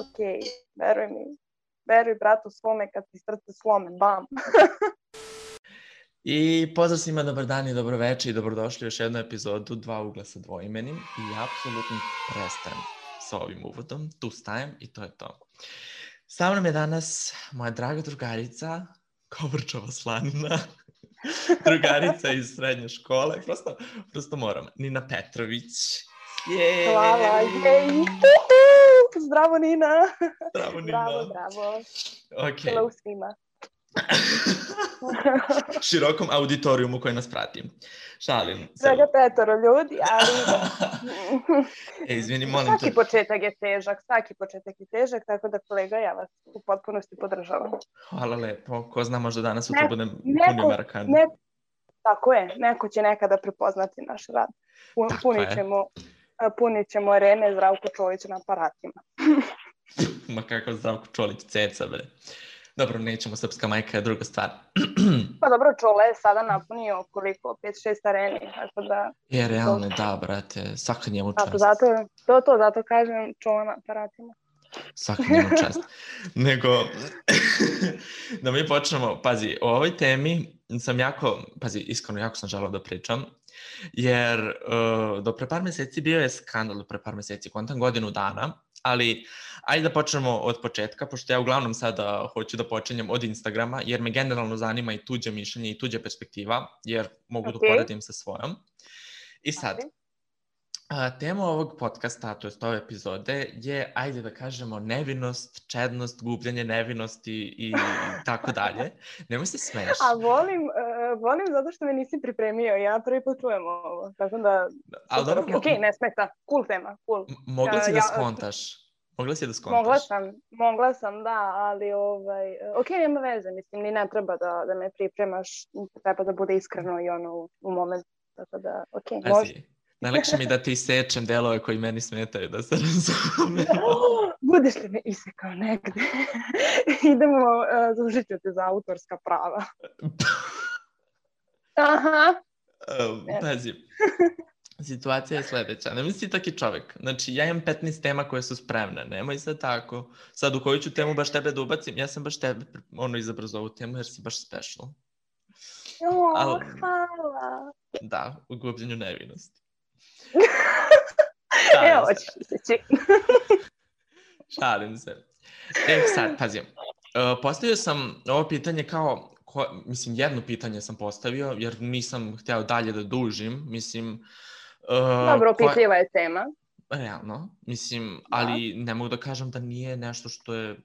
okej. Veruj mi. Veruj bratu svome kad ti srce slome. Bam. I pozdrav svima, dobar dan i dobro večer i dobrodošli u još jednu epizodu Dva ugla sa dvoimenim i apsolutno prestajem sa ovim uvodom, tu stajem i to je to. Sa mnom je danas moja draga drugarica, Kovrčova slanina, drugarica iz srednje škole, prosto, prosto moram, Nina Petrović. Jej! Hvala, jej! Zdravo Nina! Zdravo Nina! Bravo, bravo. Ok. Hello svima. Širokom auditorijumu koji nas prati. Šalim se. Svega petoro ljudi, ali E, izvini, molim svaki te. početak je težak, svaki početak je težak, tako da kolega ja vas u potpunosti podržavam. Hvala lepo. Ko zna, možda danas sutra Ne- budem neko- punio Marakana. Ne, tako je, neko će nekada prepoznati naš rad. Pu- Tako punit je. ćemo, a, punit ćemo arene Zdravko Čolić na aparatima. Ma kako Zdravko Čolić ceca, bre. Dobro, nećemo, srpska majka je druga stvar. Pa dobro, Čole je sada napunio koliko, 5-6 areni, tako da, je, realno, da, brate. Svaka njemu čast. zato, zato, to, to, zato kažem Čole na aparatima. Svaka njemu čast. Nego, da mi počnemo, pazi, o ovoj temi sam jako, pazi, iskreno, jako sam želao da pričam, jer uh, do pre par meseci bio je skandal, do pre par meseci, kontam godinu dana, ali ajde da počnemo od početka, pošto ja uglavnom sada hoću da počinjem od Instagrama, jer me generalno zanima i tuđe mišljenje i tuđe perspektiva, jer mogu da Okej. uporedim sa svojom. I sad, Ajde. A, tema ovog podcasta, to jest ove epizode, je, ajde da kažemo, nevinost, čednost, gubljenje nevinosti i tako dalje. Nemoj se smeješ. A volim, uh, volim zato što me nisi pripremio, ja prvi put čujem ovo, tako da, Ali super, dobro, ok, ne smeta, cool tema, cool. mogla si da ja- skontaš. Mogla si da skontaš. Mogla sam, mogla sam, da, ali ovaj, ok, nema veze, mislim, ni ne treba da, da me pripremaš, treba da bude iskreno i ono u, u momentu, tako da, ok, može. Pazi, najlakše mi da ti sečem delove koji meni smetaju, da se razume. Budeš li me isekao negde? Idemo, uh, zažit ću te za autorska prava. Aha, Um, pazi, situacija je sledeća. Ne misli taki čovek. Znači, ja imam 15 tema koje su spremne. Nemoj sad tako. Sad, u koju ću temu baš tebe da ubacim? Ja sam baš tebe ono, izabrao za ovu temu jer si baš special. jo, Al- hvala. Da, u gubljenju nevinosti. Evo, Šalim se. Šalim se. E, sad, pazi. Uh, postavio sam ovo pitanje kao, ko, mislim, jedno pitanje sam postavio, jer nisam hteo dalje da dužim. Mislim, uh, Dobro, opitljiva je tema. Realno, mislim, ali ne mogu da kažem da nije nešto što je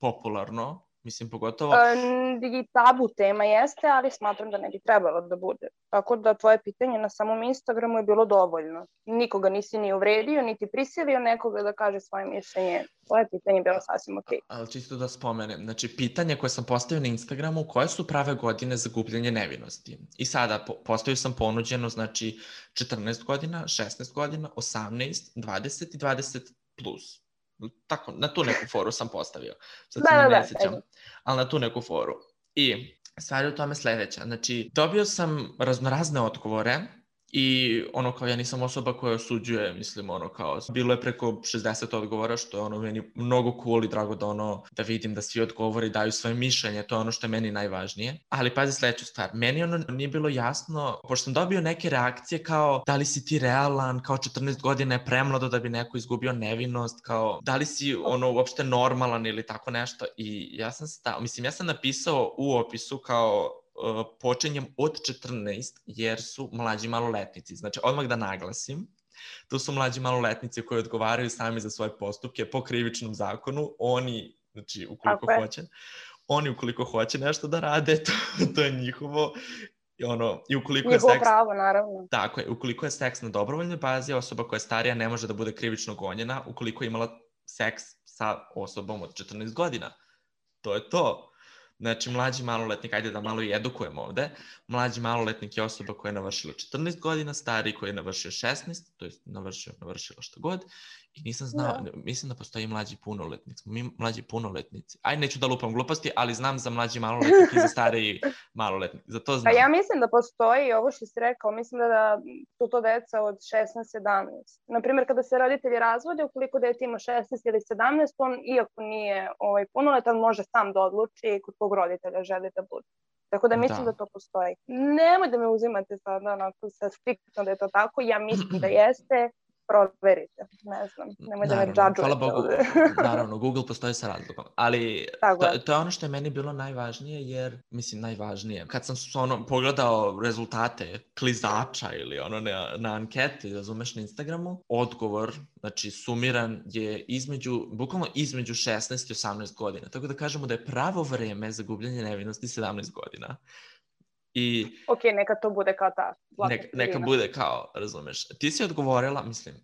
popularno, mislim, pogotovo... Um, i tabu tema jeste, ali smatram da ne bi trebalo da bude. Tako da tvoje pitanje na samom Instagramu je bilo dovoljno. Nikoga nisi ni uvredio, niti prisilio nekoga da kaže svoje mišljenje. Tvoje pitanje je bilo sasvim okej. Ali čisto da spomenem, znači pitanje koje sam postavio na Instagramu, koje su prave godine za gubljenje nevinosti? I sada po, postavio sam ponuđeno, znači 14 godina, 16 godina, 18, 20 i 20 plus. Tako, na tu neku foru sam postavio. Sad Da, se da, ni da, ne ajde. ali na tu neku foru. I stvar je u tome sledeća. Znači, dobio sam raznorazne odgovore I ono kao ja nisam osoba koja osuđuje, mislim ono kao bilo je preko 60 odgovora što je ono meni mnogo cool i drago da ono da vidim da svi odgovori daju svoje mišljenje, to je ono što je meni najvažnije. Ali pazi sledeću stvar, meni ono nije bilo jasno, pošto sam dobio neke reakcije kao da li si ti realan, kao 14 godina je premlado da bi neko izgubio nevinost, kao da li si ono uopšte normalan ili tako nešto i ja sam stao, mislim ja sam napisao u opisu kao počinjem od 14 jer su mlađi maloletnici. Znači, odmah da naglasim, to su mlađi maloletnici koji odgovaraju sami za svoje postupke po krivičnom zakonu. Oni, znači, ukoliko Tako je. hoće, oni ukoliko hoće nešto da rade, to, to je njihovo. I, ono, i ukoliko je Njihovo seks... pravo, naravno. Tako je, ukoliko je seks na dobrovoljnoj bazi, osoba koja je starija ne može da bude krivično gonjena ukoliko je imala seks sa osobom od 14 godina. To je to. Znači, mlađi maloletnik, ajde da malo i edukujemo ovde, mlađi maloletnik je osoba koja je navršila 14 godina, stari koji je navršio 16, to je navršio, navršila što god, i nisam znao, Da. mislim da postoji mlađi punoletnik, mi mlađi punoletnici. Aj, neću da lupam gluposti, ali znam za mlađi maloletnik i za stariji maloletnik, za to Pa znam. ja mislim da postoji ovo što si rekao, mislim da, da su to deca od 16-17. Naprimjer, kada se roditelji razvode, ukoliko dete ima 16 ili 17, on iako nije ovaj, punoletan, može sam da odluči kod kog roditelja želi da bude. Tako da mislim Da. da, to postoji. Nemoj da me uzimate sada onako sa striktno da je to tako, ja mislim da jeste, proverite, ne znam, nemoj da me džadžujete. hvala Bogu, naravno, Google postoji sa razlogom, ali to, to je ono što je meni bilo najvažnije, jer, mislim, najvažnije, kad sam ono, pogledao rezultate klizača ili ono na, na anketi, razumeš, na Instagramu, odgovor, znači, sumiran je između, bukvalno između 16 i 18 godina, tako da kažemo da je pravo vreme za gubljenje nevinosti 17 godina. I ok, neka to bude kao ta. neka, neka bude kao, razumeš, ti si odgovorila, mislim,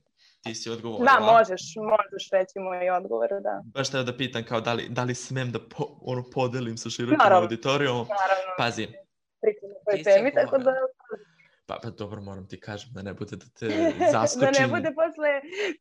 ti si odgovorila. Da, možeš, možeš reći moj odgovor, da. baš teo da pitam kao da li, da li smem da po, ono, podelim sa širokim Naravno. auditorijom. Naravno, Pazi, pričamo o toj temi, tako da, pa, pa dobro moram ti kažem da ne bude da te da zaskočim. ne bude posle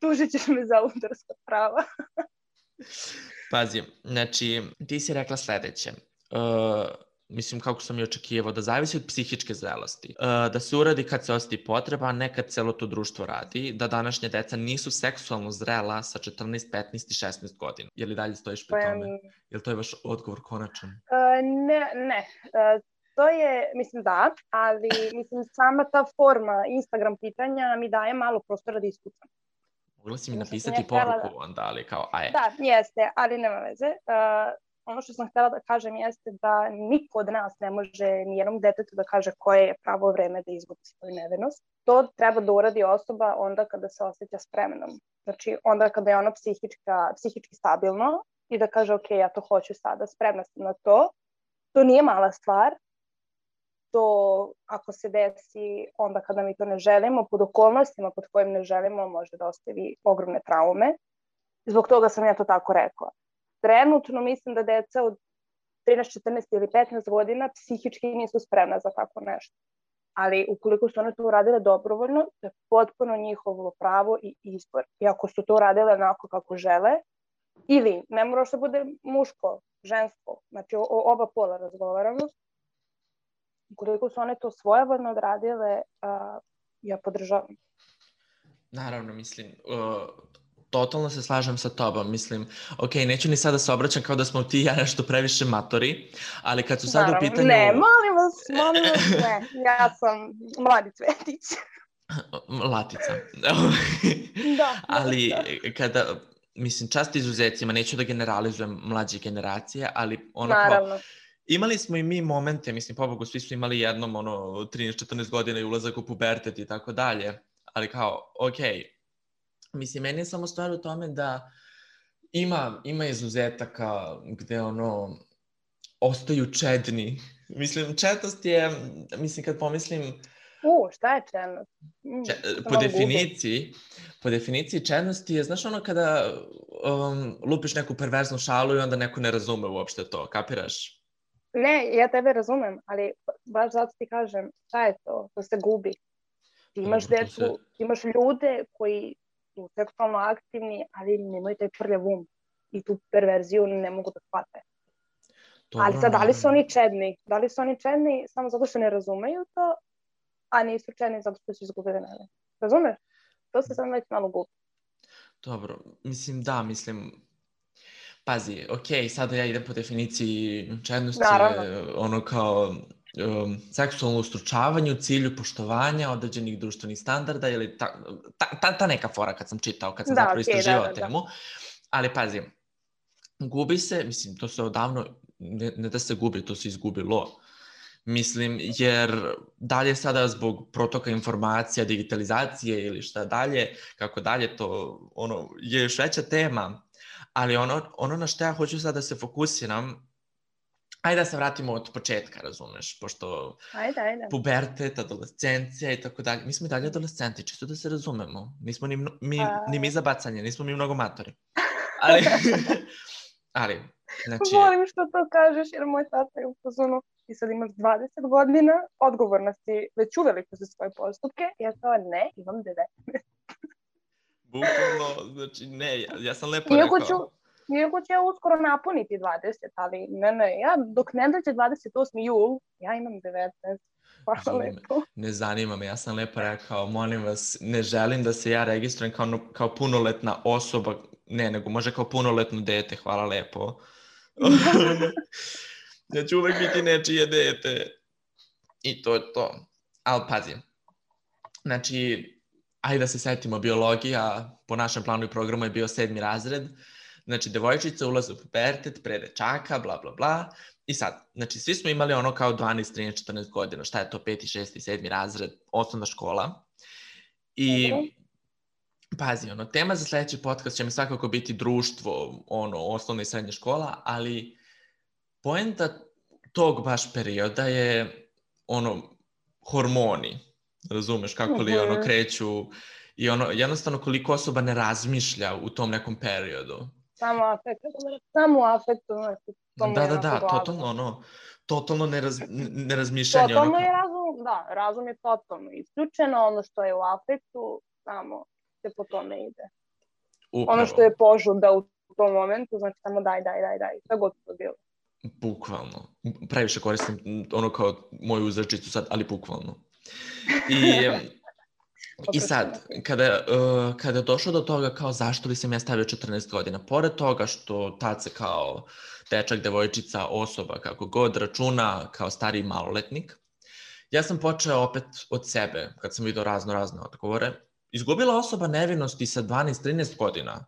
tužit ćeš me za autorska prava. Pazi, znači ti si rekla sledeće. Uh, mislim kako sam i očekivao, da zavisi od psihičke zrelosti. Uh, da se uradi kad se osjeti potreba, a ne kad celo to društvo radi, da današnje deca nisu seksualno zrela sa 14, 15 i 16 godina. Je li dalje stojiš pri Pa, tome? Je li to je vaš odgovor konačan? e, ne, ne. E, to je, mislim da, ali mislim sama ta forma Instagram pitanja mi daje malo prostora da iskucam. Mogla si mi sam napisati poruku onda, ali kao, aj, Da, jeste, ali nema veze. Uh, ono što sam htjela da kažem jeste da niko od nas ne može nijednom detetu da kaže koje je pravo vreme da izgubi svoju nevenost. To treba da uradi osoba onda kada se osjeća spremnom. Znači, onda kada je ono psihička, psihički stabilno i da kaže, ok, ja to hoću sada, spremna sam na to. To nije mala stvar. To, ako se desi onda kada mi to ne želimo, pod okolnostima pod kojim ne želimo, može da ostavi ogromne traume. Zbog toga sam ja to tako rekla. Trenutno mislim da deca od 13, 14 ili 15 godina psihički nisu spremna za tako nešto. Ali ukoliko su one to uradile dobrovoljno, to je potpuno njihovo pravo i izbor. I ako su to uradile onako kako žele, ili ne mora što bude muško, žensko, znači o oba pola razgovaramo, ukoliko su one to svojevoljno odradile, a, ja podržavam. Naravno, mislim, uh, totalno se slažem sa tobom, mislim, ok, neću ni sada se obraćam kao da smo ti i ja nešto previše matori, ali kad su sada u Naravno. pitanju... Ne, molim vas, molim vas, ne. Ja sam mladi cvetić. Latica. Da. ali da. kada, mislim, čast izuzecima, neću da generalizujem mlađe generacije, ali ono kao, Naravno. imali smo i mi momente, mislim, pobogu, svi su imali jednom, ono, 13-14 godina i ulazak u pubertet i tako dalje, ali kao, okej, mislim, meni je samo stvar u tome da ima, ima izuzetaka gde, ono, ostaju čedni. Mislim, četnost je, mislim, kad pomislim, U, šta je čelnost? Mm, Če, po definiciji, po definiciji čednosti je, znaš ono kada um, lupiš neku perverznu šalu i onda neko ne razume uopšte to, kapiraš? Ne, ja tebe razumem, ali baš zato ti kažem, šta je to? To se gubi. Ti imaš decu, se- ti imaš ljude koji su seksualno aktivni, ali nemaju taj prljav um i tu perverziju ne mogu da shvate. Dobro, ali sad, da li su oni čedni? Da li su oni čedni samo zato što ne razumeju to, a nisu čedni zato što su izgubili neve? Razumeš? To se sad već malo gubi. Dobro, mislim da, mislim, pazi, ok, sada ja idem po definiciji čednosti, Naravno. ono kao um, seksualno ustručavanje u cilju poštovanja određenih društvenih standarda ili ta, ta, ta, ta neka fora kad sam čitao, kad sam Da, zapravo da, istraživao da, da. temu. Ali pazi, gubi se, mislim, to se odavno, ne, ne da se gubi, to se izgubilo. Mislim, jer dalje sada zbog protoka informacija, digitalizacije ili šta dalje, kako dalje, to ono, je još veća tema. Ali ono, ono na što ja hoću sada da se fokusiram, ajde da se vratimo od početka, razumeš, pošto Ajde, ajde. pubertet, adolescencija i tako dalje. Mi smo i dalje adolescenti, čisto da se razumemo. Nismo ni, mi, A. ni mi za bacanje, nismo mi mnogo matori. Ali, ali Znači, Volim što to kažeš, jer moj tata je u fazonu, ti sad imaš 20 godina, odgovorna si već uveliko za svoje postupke, ja to ne, imam 19. bukvalno, znači, ne, ja, ja sam lepo Iako rekao. ću, iako ja uskoro napuniti 20, ali ne, ne, ja dok ne dođe 28. jul, ja imam 19. Hvala lepo. Ne zanima me, ja sam lepo rekao, molim vas, ne želim da se ja registrujem kao, kao punoletna osoba, ne, nego može kao punoletno dete, hvala lepo. ja ću uvek biti nečije dete. I to je to. Ali pazi, znači, ajde da se setimo, biologija po našem planu i programu je bio sedmi razred, znači devojčica ulaze u pubertet, pre dečaka, bla, bla, bla, I sad, znači svi smo imali ono kao 12, 13, 14 godina, šta je to, 5, 6, 7 razred, osnovna škola. I Dobro. pazi, ono, tema za sledeći podcast će mi svakako biti društvo, ono, osnovna i srednja škola, ali poenta tog baš perioda je ono, hormoni, razumeš, kako li ono Mhm. kreću i ono, jednostavno koliko osoba ne razmišlja u tom nekom periodu. Samo afekt, samo to mu Da, da, da, onako glavno. totalno ono, totalno neraz, nerazmišljanje. Totalno ono, je razum, da, razum je totalno isključeno, ono što je u afektu, samo se po tome ide. upravo, Ono što je požuda u tom momentu, znači samo daj, daj, daj, daj, šta god to bilo. Bukvalno. Previše koristim ono kao moju uzrečicu sad, ali bukvalno. I, I sad, kada, uh, kada je došlo do toga kao zašto li sam ja stavio 14 godina, pored toga što tad se kao dečak, devojčica, osoba, kako god računa kao stari maloletnik, ja sam počeo opet od sebe, kad sam vidio razno razne odgovore. Izgubila osoba nevinosti sa 12-13 godina,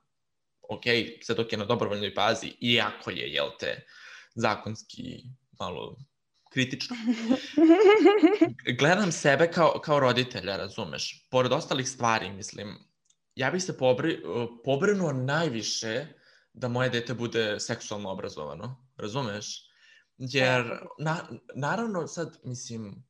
ok, sve dok je na dobrovoljnoj bazi, iako je, jel te, zakonski malo kritično. Gledam sebe kao, kao roditelja, razumeš? Pored ostalih stvari, mislim, ja bih se pobri, pobrinuo najviše da moje dete bude seksualno obrazovano, razumeš? Jer, na, naravno, sad, mislim,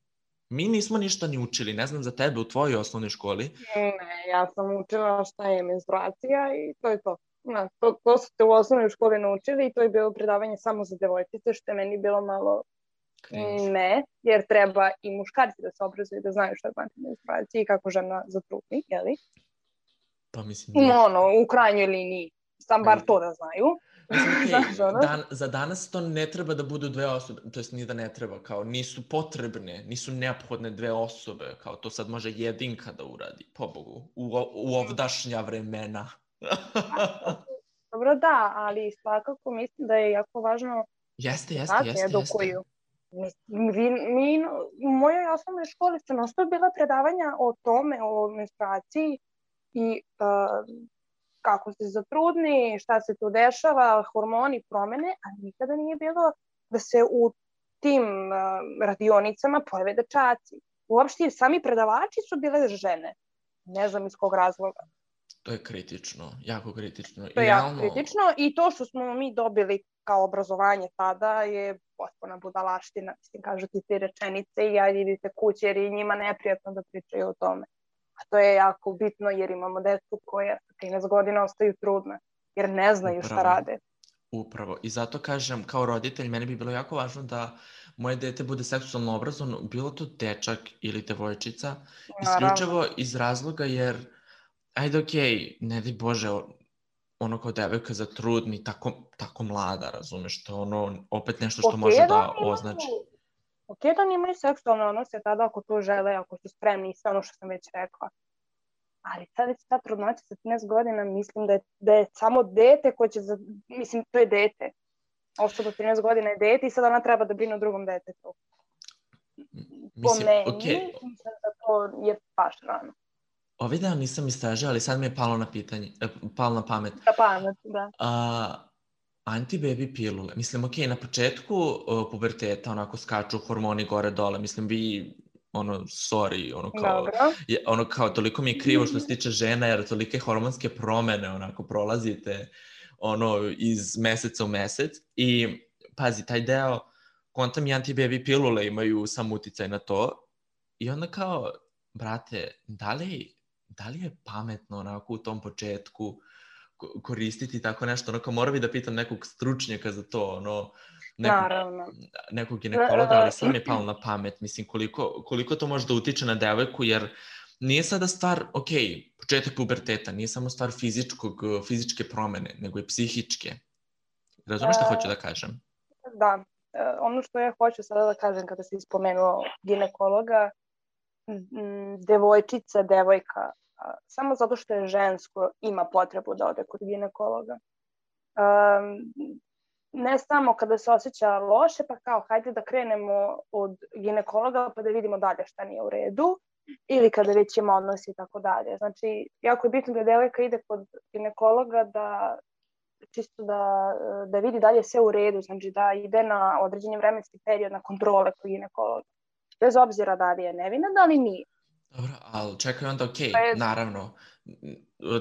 mi nismo ništa ni učili, ne znam za tebe u tvojoj osnovnoj školi. Ne, ja sam učila šta je menstruacija i to je to. Na, to, to su te u osnovnoj školi naučili i to je bilo predavanje samo za devojčice, što je meni bilo malo Ne, jer treba i muškarci da se obrazuju, da znaju šta znači menstruacija i kako žena zatrudni, jeli? Pa mislim, nije. Ono, u krajnjoj liniji, sam bar to da znaju. Mislim, ono? dan, za danas to ne treba da budu dve osobe, to jest nije da ne treba, kao nisu potrebne, nisu neophodne dve osobe, kao to sad može jedinka da uradi, pobogu, u, u ovdašnja vremena. Dobro, da, ali svakako mislim da je jako važno jeste, jeste, jeste, jeste. edukuju. Mi, vi, mi, u mojoj osnovnoj školi su nasto bila predavanja o tome, o menstruaciji i uh, kako se zatrudni, šta se tu dešava, hormoni, promene, a nikada nije bilo da se u tim uh, radionicama pojave dečaci. Uopšte sami predavači su bile žene. Ne znam iz kog razloga. To je kritično, jako kritično. To je I jako realno, kritično i to što smo mi dobili kao obrazovanje tada je potpuna budalaština. Mislim, kažu ti te rečenice i ja idite kući jer je njima neprijatno da pričaju o tome. A to je jako bitno jer imamo decu koja sa 13 godina ostaju trudne jer ne znaju šta Upravo. rade. Upravo. I zato kažem, kao roditelj, meni bi bilo jako važno da moje dete bude seksualno obrazovano, bilo to dečak ili devojčica, isključivo iz razloga jer, ajde okej, ne di Bože, ono kao devojka za trudni, tako, tako mlada, razumeš, to ono opet nešto što Ok može da da označi. Ok da oni imaju seksualne odnose tada ako to žele, ako su spremni i sve ono što sam već rekla. Ali sad već ta trudnoća sa 13 godina, mislim da je, da je samo dete koje će, za, mislim, to je dete. Osoba od 13 godina je dete i sad ona treba da brine o drugom detetu. Po Mislim, meni, okej, mislim da to je baš rano. Ovaj dan nisam istražio, ali sad mi je palo na pitanje, e, palo na pamet. Da pamet, da. A, anti-baby pilule. Mislim, ok, na početku uh, puberteta onako skaču hormoni gore dole. Mislim, vi, ono, sorry, ono kao, Dobro. je, ono kao, toliko mi je krivo što se tiče žena, jer tolike hormonske promene, onako, prolazite, ono, iz meseca u mesec. I, pazi, taj deo, kontam i anti-baby pilule imaju sam uticaj na to. I onda kao, brate, da li, da li je pametno onako u tom početku koristiti tako nešto, ono kao mora bi da pitam nekog stručnjaka za to, ono, nekog, Naravno. nekog ginekologa, ali sad mi je palo na pamet, mislim, koliko, koliko to može da utiče na devojku, jer nije sada stvar, ok, početak puberteta, nije samo stvar fizičkog, fizičke promene, nego i psihičke. Razumeš šta E, hoću da kažem? Da, e, ono što ja hoću sada da kažem kada si spomenuo ginekologa, devojčica, devojka, samo zato što je žensko ima potrebu da ode kod ginekologa. Ne samo kada se osjeća loše, pa kao hajde da krenemo od ginekologa pa da vidimo dalje šta nije u redu, ili kada već ima odnos i tako dalje. Znači, jako je bitno da devojka ide kod ginekologa da čisto da, da vidi da li je sve u redu, znači da ide na određeni vremenski period na kontrole kod ginekologa. Bez obzira da li je nevina, da li nije. Dobro, ali čekaj onda, ok, Pa je- naravno,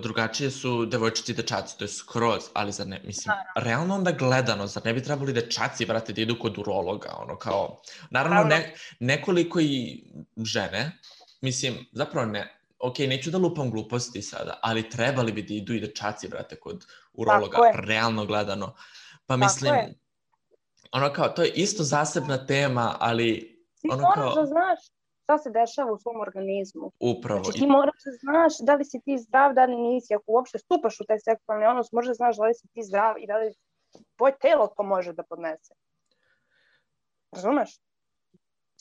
drugačije su devojčici i dečaci, to je skroz, ali zar ne, mislim, realno onda gledano, zar ne bi trebali dečaci, brate, da idu kod urologa, ono kao, naravno, Naravno. ne, nekoliko i žene, mislim, zapravo ne, ok, neću da lupam gluposti sada, ali trebali bi da idu i dečaci, brate, kod urologa, realno gledano. Pa mislim, ono kao, to je isto zasebna tema, ali Ti ono moraš kao, da znaš šta se dešava u svom organizmu. upravo, Znači ti moraš da znaš da li si ti zdrav, da li nisi. Ako uopšte stupaš u taj seksualni odnos, možeš da znaš da li si ti zdrav i da li tvoje telo to može da podnese. Razumeš?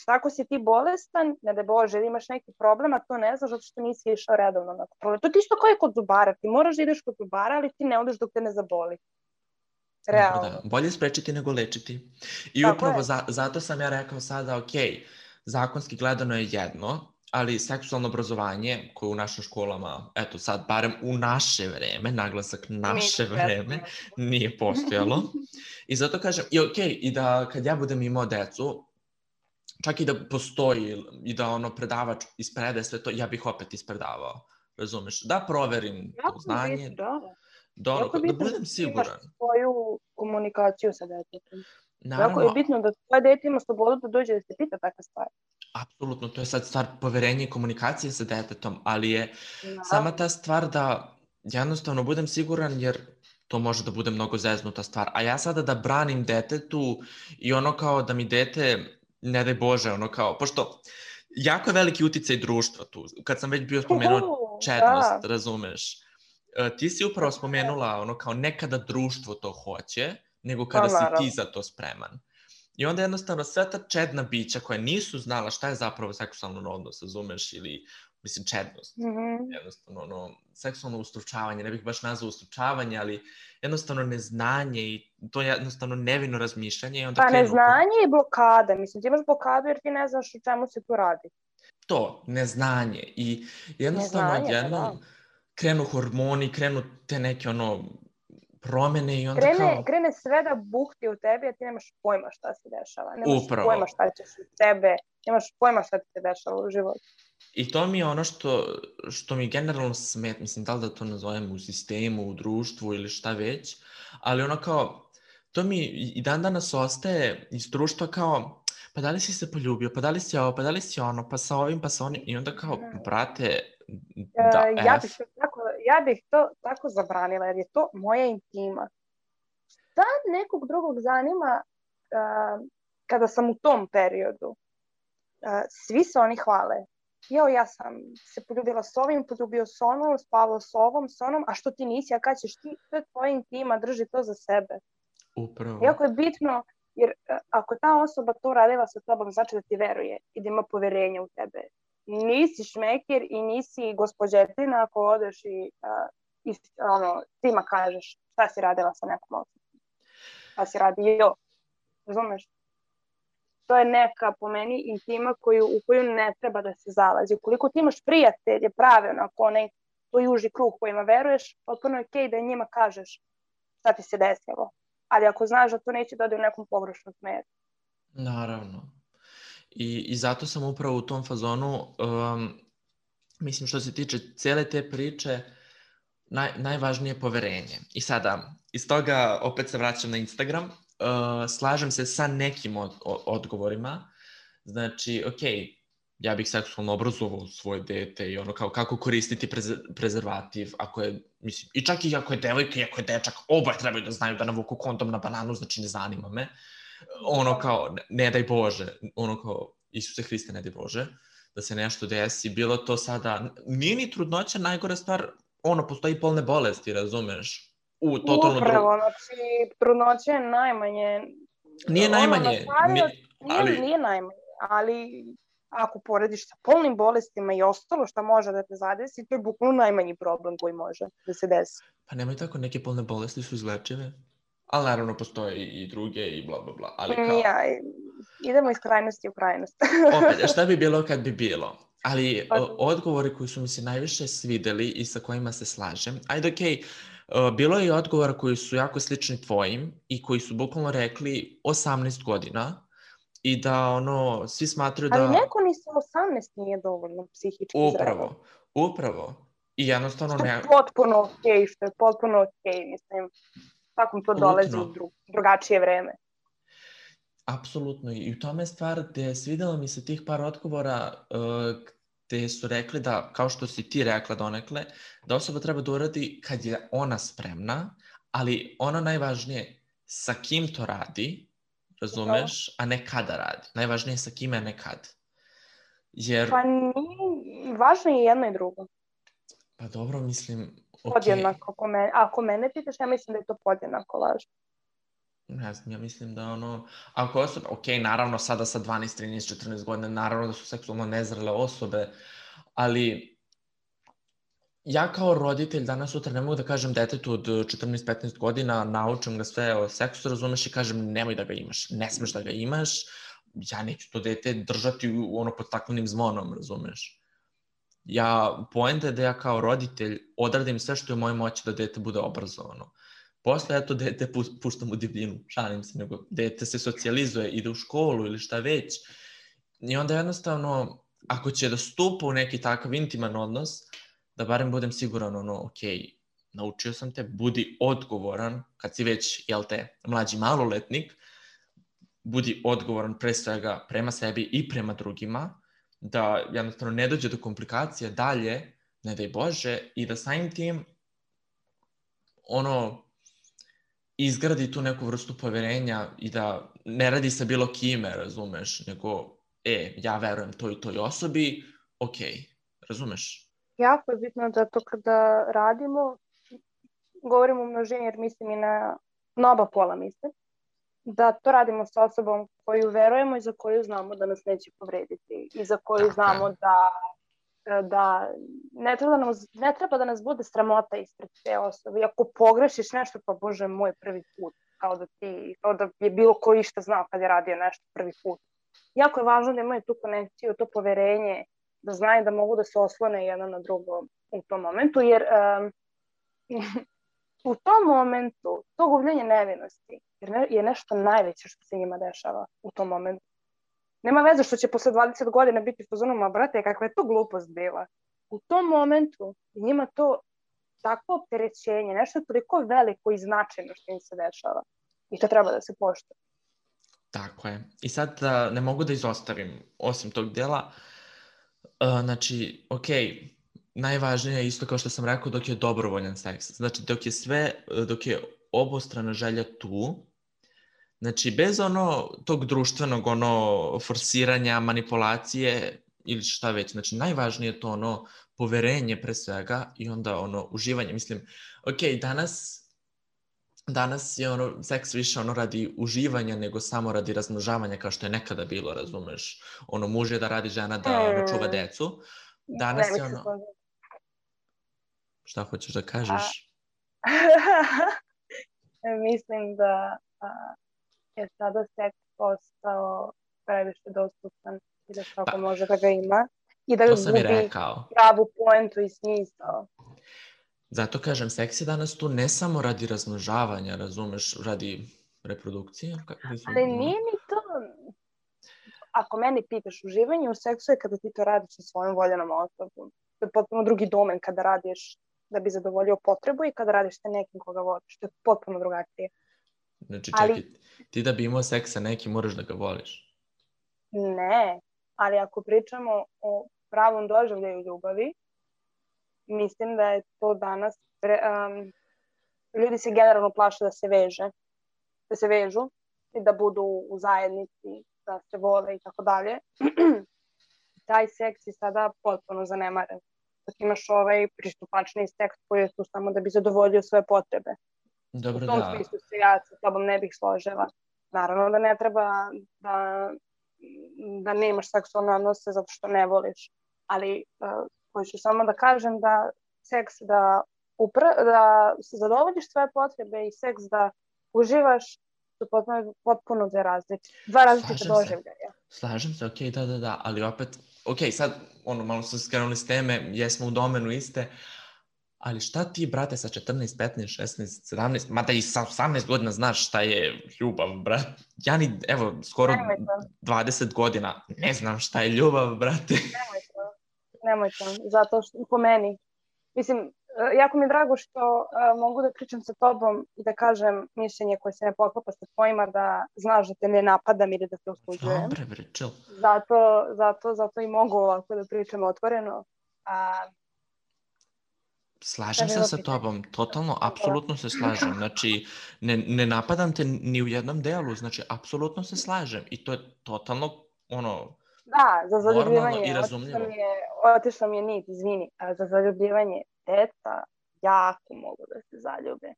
Ako si ti bolestan, ne da Bože, ili imaš neki problem, a to ne znaš zato što nisi išao redovno na kontrole. To ti isto kao i kod zubara. Ti moraš da ideš kod zubara, ali ti ne odeš dok te ne zaboli. Realno. Da, bolje sprečiti nego lečiti. I Tako upravo je. za, zato sam ja rekao sada, ok, zakonski gledano je jedno, ali seksualno obrazovanje koje u našim školama, eto sad, barem u naše vreme, naglasak naše Nije vreme, nije postojalo. I zato kažem, i ok, i da kad ja budem imao decu, čak i da postoji i da ono predavač isprede sve to, ja bih opet ispredavao. Razumeš? Da proverim Jako to je znanje, bitno, da. Da, ono, Jako da budem imaš siguran. svoju komunikaciju sa detetom. Jako Naravno, je bitno da tvoje dete ima slobodu da dođe da se pita takve stvari. Apsolutno, to je sad stvar poverenja i komunikacije sa detetom, ali je Da. sama ta stvar da jednostavno budem siguran jer to može da bude mnogo zeznuta stvar. A ja sada da branim detetu i ono kao da mi dete, ne daj Bože, ono kao, pošto jako je veliki uticaj društva tu. Kad sam već bio spomenuo Uhu, čednost, da. razumeš? E, Ti si upravo spomenula ono kao nekada društvo to hoće, nego kada si ti za to spreman. I onda jednostavno sve ta čedna bića koja nisu znala šta je zapravo seksualno odnos, razumeš, ili mislim čednost, Mhm. jednostavno ono, seksualno ustručavanje, ne bih baš nazvao ustručavanje, ali jednostavno neznanje i to je jednostavno nevino razmišljanje i onda Pa krenu po- neznanje i blokada. Mislim, ti imaš blokadu jer ti ne znaš o čemu se tu radi. to, neznanje i jednostavno Neznanje, pa jednom da. Krenu hormoni, krenu te neke ono promene i onda Krene, kao... krene sve da bukti u tebi, a ti nemaš pojma šta se dešava. Nemaš Upravo. pojma šta ćeš u tebe. Nemaš pojma šta ti se dešava u životu. I to mi je ono što, što mi generalno smet, mislim, da li da to nazovem u sistemu, u društvu ili šta već, ali ono kao, to mi i dan danas ostaje iz društva kao, pa da li si se poljubio, pa da li si ovo, pa da li si ono, pa sa ovim, pa sa onim, i onda kao, Da. E, ja, bih to tako, ja bih to tako zabranila jer je to moja intima. Šta nekog drugog zanima uh, kada sam u tom periodu? Uh, svi se oni hvale. Jo, ja sam se poljubila s ovim, poljubio s onom, spavao s ovom, s onom, a što ti nisi, a kad ćeš ti? To je tvoja intima, drži to za sebe. upravo. Jako je bitno, jer uh, ako ta osoba to radila sa tobom, znači da ti veruje i da ima poverenje u tebe. Nisi šmeker i nisi gospođetina ako odeš i, uh, i ono, tima kažeš šta si radila sa nekom osobom. Šta si radio. Razumeš? To je neka, po meni, intima koju, u koju ne treba da se zalazi. Ukoliko ti imaš prijatelje prave, onako, onaj tvoj uži krug kojima veruješ, potpuno je okej da njima kažeš šta ti se desilo. Ali ako znaš da to neće da ode u nekom pogrešnom smeru. Naravno. I, I zato sam upravo u tom fazonu, um, mislim što se tiče cele te priče, naj, najvažnije je poverenje. I sada, iz toga opet se vraćam na Instagram, uh, slažem se sa nekim od, o, odgovorima, znači, ok, ja bih seksualno obrazovao svoje dete i ono kao kako koristiti preze, prezervativ, ako je, mislim, i čak i ako je devojka i ako je dečak, oboje trebaju da znaju da navuku kondom na bananu, znači ne zanima me. Ono kao, ne, daj Bože, ono kao, Isuse Hriste, ne daj Bože, da se nešto desi, bilo to sada, nije ni trudnoća najgora stvar, ono, postoji polne bolesti, razumeš? U totalno Upravo, drugo. znači, trudnoća je najmanje... Nije najmanje, ono, nije, ali... nije najmanje, ali ako porediš sa polnim bolestima i ostalo što može da te zadesi, to je bukvalno najmanji problem koji može da se desi. Pa nemoj tako, neke polne bolesti su izlečive, ali naravno postoje i druge i bla bla bla. Ali kao... Ja, idemo iz krajnosti u krajnost. Opet, šta bi bilo kad bi bilo? Ali pa... odgovori koji su mi se najviše svideli i sa kojima se slažem, ajde okej, okay, bilo je i odgovora koji su jako slični tvojim i koji su bukvalno rekli 18 godina, i da ono, svi smatraju da... Ali neko ni sa 18 nije dovoljno psihički upravo, zrelo. Upravo, I jednostavno što je ne... potpuno okej, okay, što je potpuno okej, okay, mislim. Svakom to dolazi u dru drugačije vreme. Apsolutno. I u tome je stvar gde svidelo mi se tih par odgovora uh, gde su rekli da, kao što si ti rekla donekle, da osoba treba da uradi kad je ona spremna, ali ono najvažnije, sa kim to radi, razumeš, a ne kada radi. Najvažnije je sa kime, a ne kad. Jer... Pa nije, važno je jedno i drugo. Pa dobro, mislim. Podjednako, ako mene, ako mene pitaš, ja mislim da je to podjednako laž. Ne znam, ja mislim da ono, ako osoba, ok, naravno sada sa 12, 13, 14 godina, naravno da su seksualno nezrele osobe, ali ja kao roditelj danas sutra ne mogu da kažem detetu od 14-15 godina, naučim ga sve o seksu, razumeš i kažem nemoj da ga imaš, ne smeš da ga imaš, ja neću to dete držati u, ono pod takvenim zvonom, razumeš. Ja, poenta je da ja kao roditelj odradim sve što je u mojoj moći da dete bude obrazovano. Posle ja to dete puštam u divljinu, šalim se, nego dete se socijalizuje, ide u školu ili šta već. I onda jednostavno, ako će da stupa u neki takav intiman odnos, da barem budem siguran, ono, ok, naučio sam te, budi odgovoran, kad si već, jel te, mlađi maloletnik, budi odgovoran pre svega prema sebi i prema drugima, da jednostavno ne dođe do komplikacije dalje, ne daj Bože, i da samim tim ono izgradi tu neku vrstu poverenja i da ne radi sa bilo kime, razumeš, nego, e, ja verujem toj toj osobi, ok, razumeš? jako je bitno da to kada radimo, govorimo u množini jer mislim i na, na oba pola mislim, da to radimo sa osobom koju verujemo i za koju znamo da nas neće povrediti i za koju znamo da da ne treba da, nas, ne treba da nas bude sramota ispred te osobe. I ako pogrešiš nešto, pa bože moj prvi put, kao da ti, kao da je bilo ko išta znao kad je radio nešto prvi put. Jako je važno da imaju tu konekciju, to poverenje, da znaju da mogu da se oslone jedan na drugo u tom momentu, jer um, u tom momentu to gubljenje nevinosti je nešto najveće što se njima dešava u tom momentu. Nema veze što će posle 20 godina biti fazonoma, brate, kakva je to glupost bila. U tom momentu njima to takvo opterećenje, nešto toliko veliko i značajno što im se dešava. I to treba da se poštuje. Tako je. I sad ne mogu da izostavim, osim tog dela, znači, ok, najvažnije je isto kao što sam rekao dok je dobrovoljan seks. Znači, dok je sve, dok je obostrana želja tu, Znači, bez ono tog društvenog ono forsiranja, manipulacije ili šta već. Znači, najvažnije je to ono poverenje pre svega i onda ono uživanje. Mislim, ok, danas danas je ono seks više ono radi uživanja nego samo radi razmnožavanja kao što je nekada bilo, razumeš? Ono muž je da radi žena da ono, čuva decu. Danas je ono... Šta hoćeš da kažeš? Mislim da a, je sada seks postao previše dostupan i da svako pa, može da ga ima i da gubi pravu poentu i smisao. Zato kažem, seks je danas tu ne samo radi razmnožavanja, razumeš, radi reprodukcije. Ali nije mi to... Ako meni pitaš, uživanje u seksu je kada ti to radiš sa svojom voljenom osobom. To je potpuno drugi domen kada radiš da bi zadovoljio potrebu i kada radiš sa nekim koga voliš. To je potpuno drugačije. Znači, čekaj, Ali... ti da bi imao seks sa nekim moraš da ga voliš. Ne, Ali ako pričamo o pravom doživljaju ljubavi, mislim da je to danas, pre, um, ljudi se generalno plaše da se veže, da se vežu i da budu u zajednici, da se vole i tako dalje. Taj seks je sada potpuno zanemaren. Dok imaš ovaj pristupačni seks koji je tu samo da bi zadovoljio svoje potrebe. Dobro, u tom da. smislu se ja sa tobom ne bih složila. Naravno da ne treba da, da nemaš seksualne odnose zato što ne voliš, ali uh, hoću samo da kažem da seks da, upra, da se zadovoljiš svoje potrebe i seks da uživaš su potpuno, potpuno dve različite, dva se. doživljaja. Slažem se, okej, da, da, da, ali opet, okej, sad, ono, malo smo skrenuli s teme, jesmo u domenu iste, ali šta ti, brate, sa 14, 15, 16, 17, mada i sa 18 godina znaš šta je ljubav, brat. Ja ni, evo, skoro Nemoj to. 20 godina ne znam šta je ljubav, brate. Nemoj to. Nemoj to. Zato što, po meni. Mislim, e, jako mi je drago što uh, mogu da pričam sa tobom i da kažem mišljenje koje se ne poklapa sa tvojima, da znaš da te ne napadam ili da te osuđujem. Dobre, bre, chill. Zato, zato, zato i mogu ovako da pričam otvoreno. A, Slažem se sa tobom, totalno, apsolutno se slažem. Znači, ne, ne napadam te ni u jednom delu, znači, apsolutno se slažem. I to je totalno, ono, da, za Normalno zaljubljivanje. i otišla razumljivo. mi je, otišla mi je nit, izvini. A za zaljubljivanje deca jako mogu da se zaljube.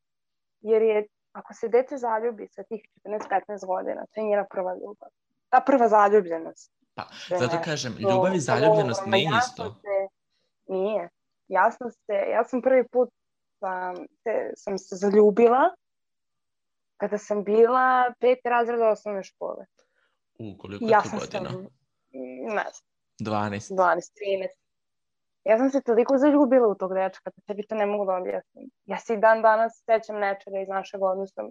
Jer je, ako se dete zaljubi sa tih 14-15 godina, to je njena prva ljubav. Ta prva zaljubljenost. pa, zato kažem, ljubav i zaljubljenost Ja isto. se- nije. Ja sam se, ja sam prvi put sam, se, sam se zaljubila kada sam bila peti razred osnovne škole. U, koliko je ja to sam godina? sam, ne znam, 12. 12, 13. Ja sam se toliko zaljubila u tog dečka da tebi to ne mogu da objasnim. Ja se i dan danas sećam nečega iz našeg odnosa.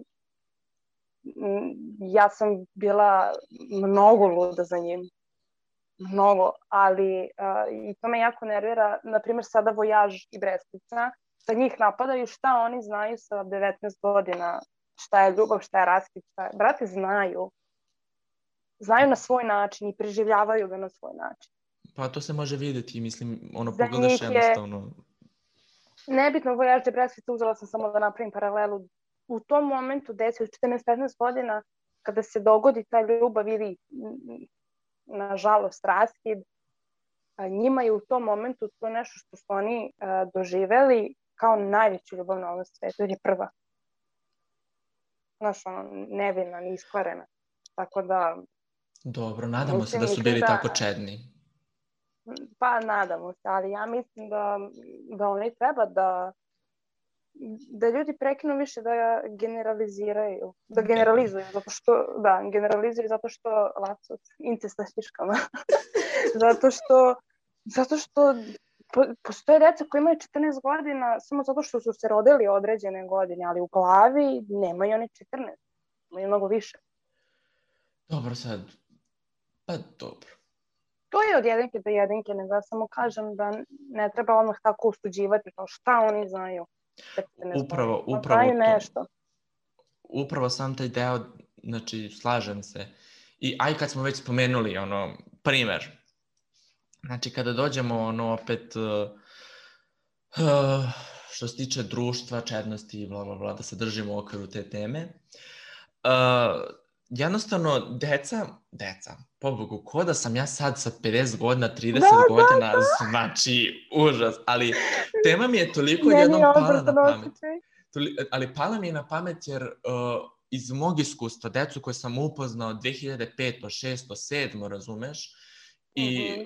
Mm, Ja sam bila mnogo luda za njim. Mnogo, ali uh, i to me jako nervira. Naprimjer, sada Vojaž i Brestica, sa njih napadaju šta oni znaju sa 19 godina, šta je ljubav, šta je raskid, šta je... Brate, znaju. Znaju na svoj način i preživljavaju ga na svoj način. Pa to se može vidjeti, mislim, ono, Za pogledaš je- jednostavno. Nebitno, Vojaž de Brestica uzela sam samo da napravim paralelu. U tom momentu, deci od 14-15 godina, kada se dogodi ta ljubav ili, nažalost, raskid, njima je u tom momentu to nešto što su oni a, doživeli kao najveću ljubav na ovom svetu, jer je prva. Znaš, ono, nevina, neiskvarena. Tako da, Dobro, nadamo se da su bili da- tako čedni. Pa nadamo se, ali ja mislim da, da oni treba da da ljudi prekinu više da generaliziraju, da generalizuju, zato što, da, generalizuju zato što lapsus, incest na stiškama, zato što, zato što po, postoje deca koji imaju 14 godina samo zato što su se rodili određene godine, ali u glavi nemaju oni 14, imaju mnogo više. Dobro sad, pa dobro. To je od jedinke do jedinke, nego ja samo kažem da ne treba odmah tako usuđivati kao šta oni znaju. Sa 14 Upravo, godina. upravo to. nešto. Upravo sam taj deo, znači, slažem se. I aj kad smo već spomenuli, ono, primer. Znači, kada dođemo, ono, opet, uh, uh, što se tiče društva, čednosti i bla, bla, bla, da se držimo u okviru te teme, uh, jednostavno, deca, deca, pobogu, ko da sam ja sad sa 50 godina, 30 Da, da, godina, znači, užas, ali tema mi je toliko Meni jednom je pala na pamet. Toli, ali pala mi je na pamet jer uh, iz mog iskustva, decu koje sam upoznao 2005. 6. 7. razumeš, i Mhm.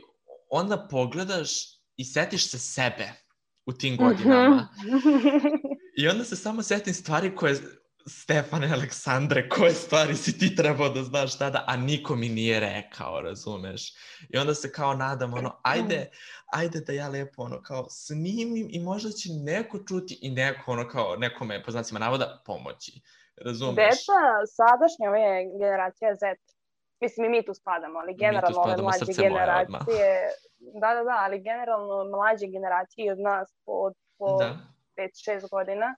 onda pogledaš i setiš se sebe u tim godinama i onda se samo setim stvari koje Stefane Aleksandre, koje stvari si ti trebao da znaš tada, a niko mi nije rekao, razumeš? I onda se kao nadam, ono, ajde, ajde da ja lepo, ono, kao snimim i možda će neko čuti i neko, ono, kao, nekome, po znacima navoda, pomoći. Razumeš? Deca sadašnja ove generacija Z, mislim i mi tu spadamo, ali generalno ove spadamo, mlađe srce moje generacije, da, da, da, ali generalno mlađe generacije od nas po, po Da. 5-6 godina,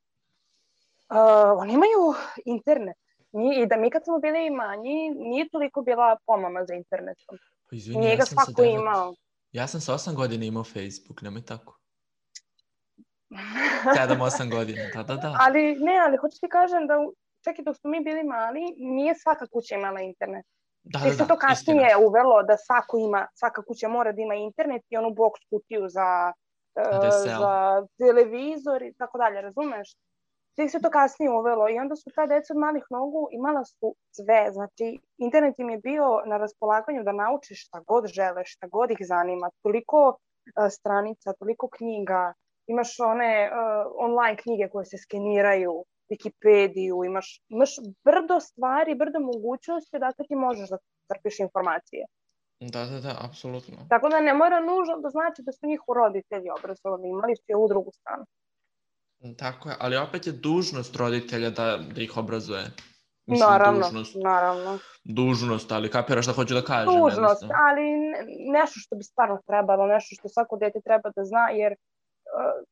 uh, oni imaju internet. Nije, I da mi kad smo bili manji, nije toliko bila pomama za internetom. Pa izvini, Nije ja ga sam sa svako devet- imao. Ja sam sa osam godina imao Facebook, nemoj tako. Sedam, osam godina, da, da, da. ali ne, ali hoću ti kažem da čak i dok smo mi bili mali, nije svaka kuća imala internet. Da, da, da, to kasnije istina. uvelo da svako ima, svaka kuća mora da ima internet i onu box kutiju za, ADSL. za televizor i tako dalje, razumeš? Tek se to kasnije uvelo i onda su ta deca od malih nogu imala su sve, znači internet im je bio na raspolaganju da naučiš šta god žele, šta god ih zanima, toliko e, stranica, toliko knjiga, imaš one e, online knjige koje se skeniraju, Wikipediju, imaš, imaš brdo stvari, brdo mogućnosti da ti možeš da crpiš informacije. Da, da, da, apsolutno. Tako da ne mora nužno da znači da su njihovi roditelji obrazovani, imali su i ovu drugu stranu. Tako je, ali opet je dužnost roditelja da, da ih obrazuje. Mislim, naravno, dužnost, naravno. dužnost, ali kapiraš šta hoću da kažem. Dužnost, jednostavno. ali ne- nešto što bi stvarno trebalo, nešto što svako dete treba da zna, jer uh,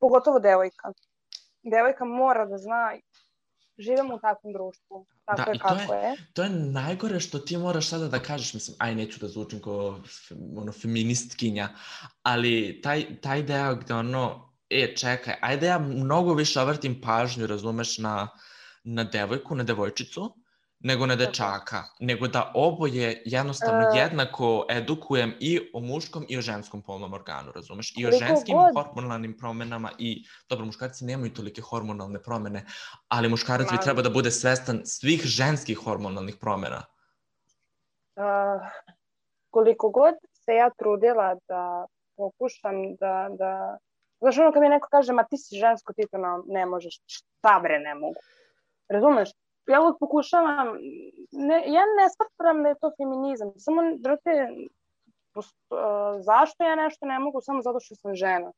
pogotovo devojka. Devojka mora da zna, živimo u takvom društvu, tako Da, je kako je. To je najgore što ti moraš sada da kažeš, mislim, aj neću da zvučim kao ono, feministkinja, ali taj, taj deo gde ono, e, čekaj, ajde ja mnogo više obratim pažnju, razumeš, na, na devojku, na devojčicu, nego na dečaka, nego da oboje jednostavno E. jednako edukujem i o muškom i o ženskom polnom organu, razumeš? I o ženskim god- hormonalnim promenama i, dobro, muškarci nemaju tolike hormonalne promene, ali muškarac bi trebao da bude svestan svih ženskih hormonalnih promena. Uh, koliko god se ja trudila da pokušam da, da... Znaš ono kad mi neko kaže, ma ti si žensko, ti to ne možeš, šta bre ne mogu. Razumeš? Ja uvijek pokušavam, ne, ja ne smatram da je to feminizam, samo, uh, zašto ja nešto ne mogu samo zato što sam žena?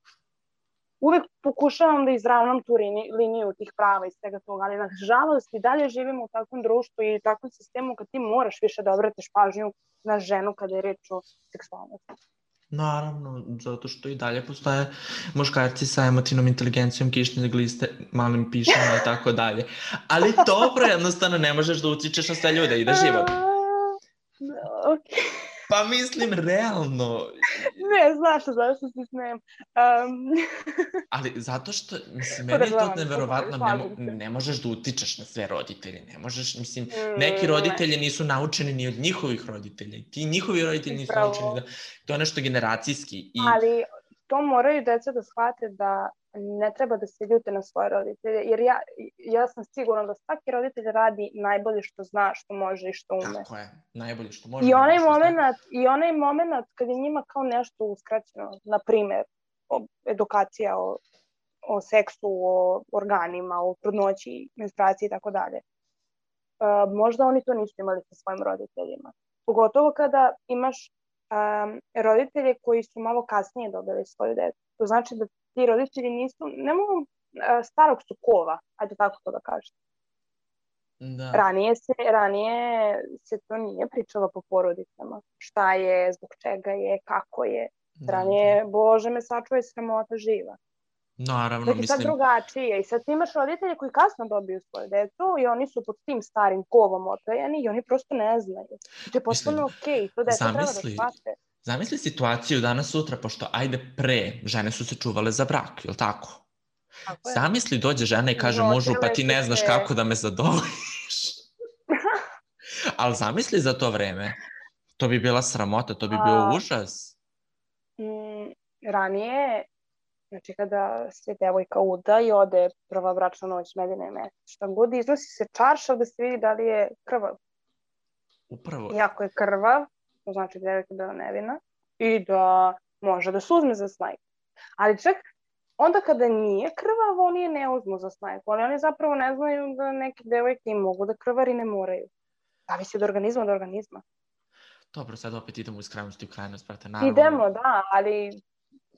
Uvijek pokušavam da izravnam tu liniju tih prava i svega toga, ali nažalost i dalje živimo u takvom društvu i takvom sistemu kad ti moraš više da obratiš pažnju na ženu kada je reč o seksualnosti. Naravno, zato što i dalje postoje muškarci sa emotivnom inteligencijom, kišne gliste, malim pišama i tako dalje. Ali dobro, jednostavno ne možeš da utičeš na sve ljude i da život. A, ok. Pa mislim, realno. Ne, znaš zašto se smijem. Um, Ali zato što, mislim, meni je to neverovatno, ne, mo- ne možeš da utičeš na sve roditelje, ne možeš, mislim, mm, neki ne. roditelji nisu naučeni ni od njihovih roditelja i ti njihovi roditelji nisu Upravo. naučeni da, to je nešto generacijski i Ali to moraju deca da shvate da ne treba da se ljute na svoje roditelje, jer ja, ja sam sigurna da svaki roditelj radi najbolje što zna, što može i što ume. tako je, najbolje što može. I onaj moment, i onaj moment kad je njima kao nešto uskraćeno, na primer, o- edukacija o, o seksu, o organima, o trudnoći, menstruaciji i tako dalje. Uh, možda oni to nisu imali sa svojim roditeljima. Pogotovo kada imaš um, roditelje koji su malo kasnije dobili svoju decu. To znači da ti roditelji nisu, ne mogu starog su kova, ajde tako to da kažem. Da. Ranije se, ranije se to nije pričalo po porodicama. Šta je, zbog čega je, kako je. da, Ranije, bože me sačuvaj sramota živa. da. Naravno, Dok je sad mislim, drugačije. I sad ti imaš roditelje koji kasno dobiju svoju decu i oni su pod tim starim kovom otajani i oni prosto ne znaju. I to je potpuno okej. To deca treba da shvate. Zamisli situaciju danas sutra, pošto ajde pre, žene su se čuvale za brak, jel tako? Tako je. Zamisli dođe žena i kaže Rodile mužu, pa ti ne znaš kako da me zadovoljiš. Ali zamisli za to vreme. To bi bila sramota, to bi bio A- užas. Mm, ranije, znači kada se devojka uda i ode prva bračna noć medine mesec, šta god iznosi se čaršav da se vidi da li je krvav. Upravo. I ako je krvav, to znači da je bila nevina i da može da se uzme za snajku. Ali čak onda kada nije krvav, oni je ne uzmu za snajku. Ali oni zapravo ne znaju da neke devojke i mogu da krvari ne moraju. Zavisi od organizma do organizma. Dobro, sad opet idemo iz krajnosti u krajnost, brate, naravno. Idemo, da, ali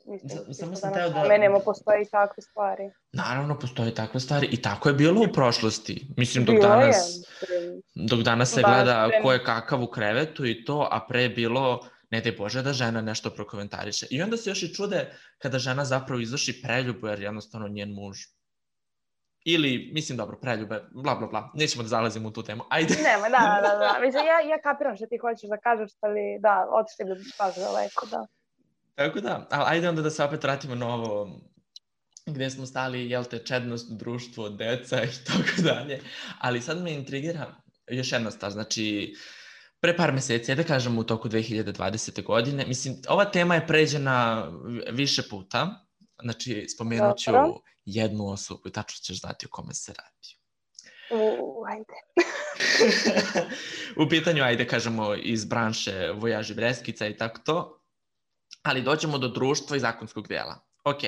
mislim, samo isto sam teo da- Menemo, postoje i takve stvari. Naravno, postoje takve stvari i tako je bilo u prošlosti. Mislim, dok Bilo je, danas, mislim, dok danas se Danas gleda ko je kakav u krevetu i to, a pre je bilo, ne daj Bože da žena nešto prokomentariše. I onda se još i čude kada žena zapravo izvrši preljubu jer jednostavno njen muž ili, mislim, dobro, preljube, bla, bla, bla, nećemo da zalazimo u tu temu, ajde. Nema, da, da, da, mislim, ja, ja kapiram što ti hoćeš da kažeš, ali da, otišli bi baš daleko, da. Tako da, ali ajde onda da se opet vratimo na ovo gde smo stali, jel te, čednost, društvo, deca i tako dalje. Ali sad me intrigira još jedna stvar, znači, pre par meseci, da kažem u toku 2020. godine, mislim, ova tema je pređena više puta, znači, spomenut ću Dobro. jednu osobu i tačno ćeš znati o kome se radi. U, ajde. u pitanju, ajde kažemo, iz branše Vojaži Breskica i tako to, ali dođemo do društva i zakonskog dela. Ok,